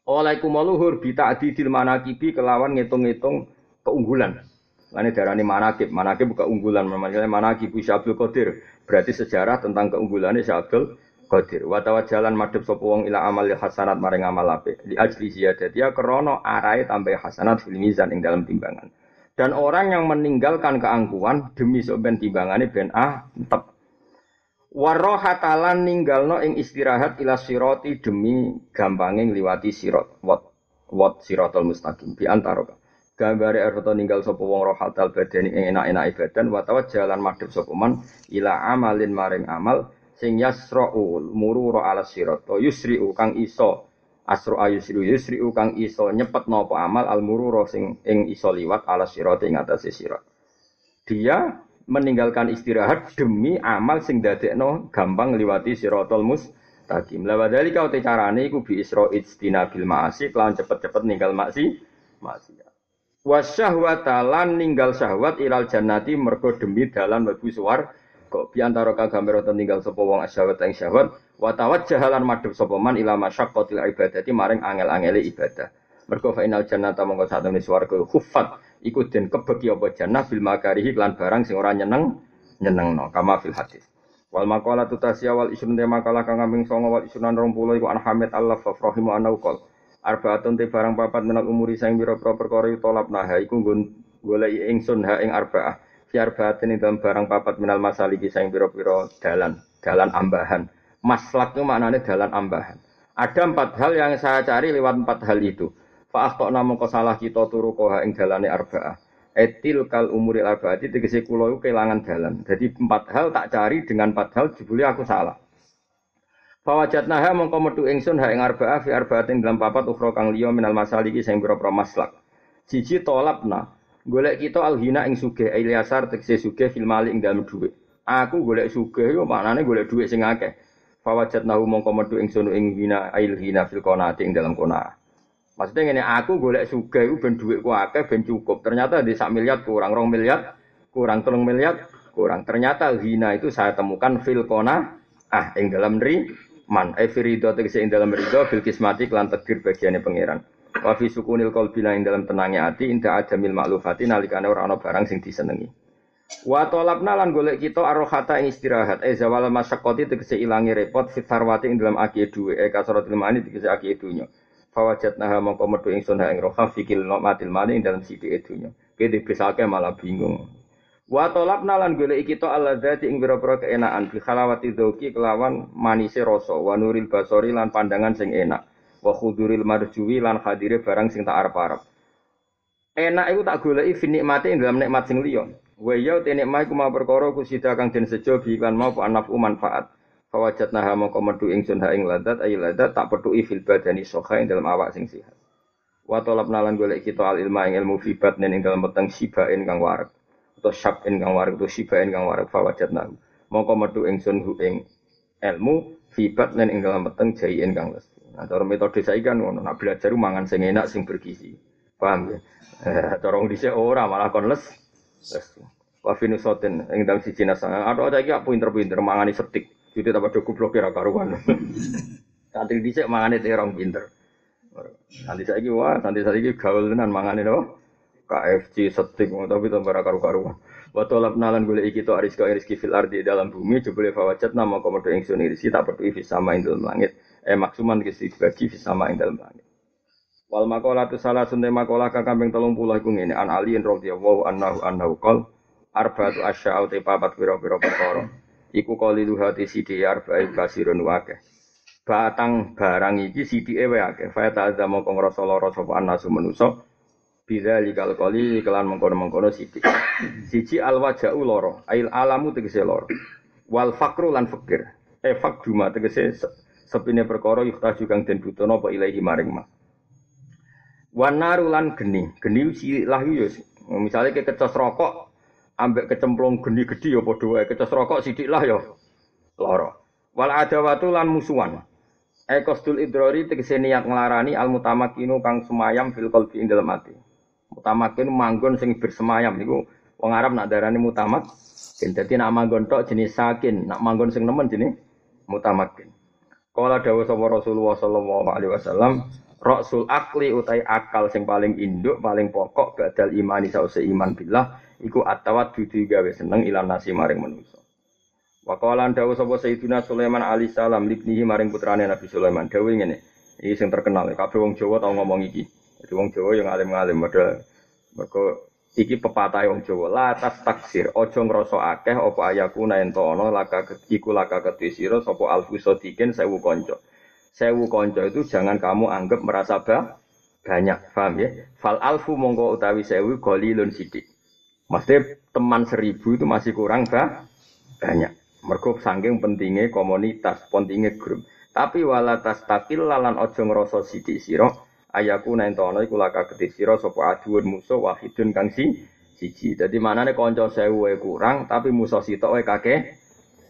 Oleh kumuluhur bita adidil manakibi kelawan ngitung-ngitung keunggulan. Lane darani manakib, manakib bukan unggulan, namanya manakib Syabdul Qadir. Berarti sejarah tentang keunggulannya Syabdul Qadir. Watawa jalan madhep sapa wong ila amal hasanat maring amal apik. Di ajli ziyadat ya krana arai tambah hasanat fil mizan ing dalam timbangan. Dan orang yang meninggalkan keangkuhan demi soben timbangannya ben ah tep. Warohatalan ninggalno ing istirahat ila siroti demi gampangnya ngliwati sirot. Wat wat sirotol mustaqim. Di antara gambare arto ninggal sapa wong rohatal badani ing enak-enak badan wa jalan madhep sapa man ila amalin maring amal sing yasra'u mururu ala sirat yusri'u kang iso asru ayusri yusri'u kang iso nyepet napa amal al mururu sing ing iso liwat ala sirat ing atase sirat dia meninggalkan istirahat demi amal sing dadekno gampang liwati siratal mustaqim. La wadali kau te carane iku bi isra bil ma'asi kelawan cepet-cepet ninggal maksi maksiat wasyahwata lan ninggal syahwat ilal jannati mergo demi dalan mlebu swarga kok biantara kagambar tinggal sapa wong asyawat ing syahwat wa tawajjahalan madhep sapa man ila masyaqqatil ibadati maring angel-angele ibadah. Mergo fa inal jannata mongko sak temene swarga khuffat iku den kebeki apa jannah bil makarihi lan barang sing ora nyeneng nyenengno kama fil hadis. Wal maqala tutasya wal isun te makalah kang kambing songo wal isunan 20 iku an Hamid Allah fa rahimu ana uqol. Arbaatun te barang papat menal umuri sing pira-pira perkara tolap nah iku goleki ingsun ha ing arbaah Fiar batin ing barang papat minal masaliki saing piro-piro dalan, dalan ambahan. Maslak itu maknanya dalan ambahan. Ada empat hal yang saya cari lewat empat hal itu. Fa'ah tok namun salah kita turu koha ing dalane arba'ah. Etil kal umuri arba'ati tegesi kulo itu kehilangan dalan. Jadi empat hal tak cari dengan empat hal jebuli aku salah. Fawajat naha mongko metu ingsun ha ing arba'ah fi arba'atin dalam papat ukhra kang liya minal masaliki sing pira-pira maslak. Siji tolapna Golek kita alhina ing sugih, Ilyasar tegese sugih fil mali ing dalem dhuwit. Aku golek sugih yo maknane golek dhuwit sing akeh. Fawajat nahu mongko metu ing sono ing hina ilhina fil qanaati ing dalam kona. Maksudnya ngene aku golek sugih iku ben dhuwitku akeh ben cukup. Ternyata di sak miliar kurang rong miliar, kurang telung miliar, kurang. Ternyata hina itu saya temukan fil kona ah ing dalam ri man. Efirido tegese ing dalam rido bil kismati lan takdir bagiane pangeran. Wa fi sukunil qalbi ing dalam tenangnya hati inda adamil maklufati nalikane ora ana barang sing disenengi. Wa talabna lan golek kita arrohata ing istirahat e zawal masyaqqati tegese ilangi repot fit sarwati ing dalam aki duwe e kasratul mani tegese aki dunya. Fawajatnaha mongko metu ingsun ing roha fikil matil mani ing dalam sidi dunya. Kene dibesake malah bingung. Wa talabna lan golek kita alladzati ing boro-boro keenaan bi khalawati dzauqi kelawan manise rasa wa nuril basori lan pandangan sing enak wa khuduril marjuwi lan hadire barang sing tak arep-arep. Enak iku tak goleki fi nikmate ing dalam nikmat sing liya. Wa ya te nikmat iku ma perkara kusida kang den sejo bi kan mau anafu manfaat. Fawajat naha mongko metu ingsun ha ing ladat ayi ladat tak petuki fil badani soha ing dalam awak sing sihat. Wa talab nalan golek kita al ilma ing ilmu fi batnin ing dalam peteng sibain kang warak. Atau syabin kang warak atau sibain kang warak fawajat nahu. Mongko metu ingsun hu ing ilmu fi batnin ing dalam peteng jaien kang les. Nah, cara metode saya kan ngono, nak belajar mangan sing enak sing bergizi. Paham ya? Eh, cara dhisik ora malah kon les. Les. Wa finusotin ing dalam siji nasa. Ada aja iki pinter-pinter mangani setik. Jadi tambah do goblok kira karuan. Santri dhisik mangane terong pinter. Nanti saya wah, nanti saya gaul tenan mangane no. KFC setik tapi tambah karu-karuan. Wa talab nalan golek iki to ariska rizki fil ardi dalam bumi jebule fawajat nama komodo ingsun irisi tak perlu isi sama ing langit eh maksuman kisi dibagi sama ing dalam langit. Wal makola tu salah sunte makola kakambeng telung puluh iku ngene an aliin radhiyallahu anhu annahu qol arba'atu asya'u te papat pira-pira perkara. Iku qalilu hati sidi arba'i basirun wakeh. Batang barang iki sidike wae akeh. Fa ngrasa lara sapa anasu manusa. Bila likal kali kelan mengkono-mengkono sidik. Siji al waja'u loro, ail alamu tegese loro. Wal fakru lan fakir. Eh fakduma tegese sepine perkara yuhtaju kang den butuhna apa ilahi maring ma. Wan naru lan geni, geni silah yo Misalnya ke kecos rokok, ambek kecemplung geni gede ya padha wae. Rokok sidik lah ya lara. Wal adawatu lan musuhan. Ekostul idrori tegese niat nglarani al mutamakinu kang semayam fil qalbi. Mutamakin manggon sing bersemayam niku wong Arab nak darani mutamak. Dadi nak manggon tok jenis sakin, nak manggon sing nemen jenis mutamakin. Kala dawuh sapa Rasulullah sallallahu alaihi wasallam, Rasul akli utai akal sing paling induk, paling pokok badal imani sause iman billah iku atawat dudu gawe seneng ilan nasi maring manusa. Wa qala dawuh sapa Sayyidina Sulaiman alaihi salam libnihi maring putrane Nabi Sulaiman dawuh ngene. Iki sing terkenal, kabeh wong Jawa tau ngomong iki. Jadi wong Jawa yang alim-alim padha mergo iki pepatah wong Jawa la tas taksir aja ngrasa akeh apa ayaku ento ana laka iku laka kedhe sira sapa alfu sadikin sewu kanca. Sewu kanca itu jangan kamu anggap merasa bah, banyak paham ya? Fal alfu mongko utawi sewu golilun sidik. Maksudnya teman seribu itu masih kurang bah, banyak. Mergo saking pentingnya komunitas pentingnya grup. Tapi wala tas takil lalan ojo ngrasa sidik sira ayaku nentono iku laka kedhe sira sapa aduun musuh wahidun kang si siji. Dadi manane kanca sewu kurang tapi musuh sitok wae kakek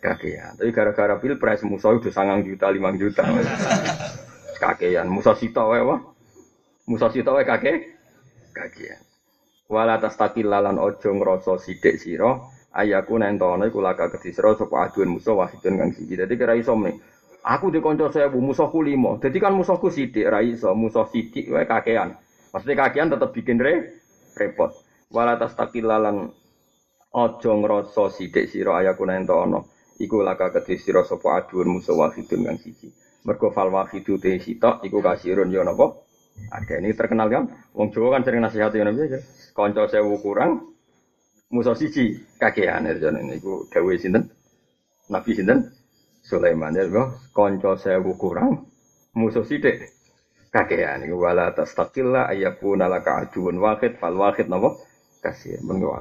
kakean. Tapi gara-gara pilpres musuh itu sangang juta, limang juta. kakean musuh sitok wae wah. Musuh sitok wae kakek kakean. Wala tastakil lalan ojo ngrasa sithik sira ayaku nentono iku laka kedhe sira sapa aduun musuh wahidun kang siji. Dadi kira iso Aku di konco bu musuhku limo. Jadi kan musuhku sidik, rai so musuh sidik, wae kakean. Maksudnya kakean tetap bikin re, repot. Walatas takilalan ojo ngroso sidik siro ayaku nento ono. Iku laka kedhi sira sapa aduun musuh wahidun kang siji. Mergo fal wahidu te sitok iku kasirun yo napa? Ada ini terkenal kan? Wong Jawa kan sering nasihati ngono piye. Kanca sewu kurang musuh siji kakean. Ini iku dawuh sinten? Nabi sinten? Sulaiman. Ya konco sewu kurang. Musuh sidik kakean iku wala tastaqilla ayyakuna laka aduun wahid. Fal wahid napa? Kasih mengko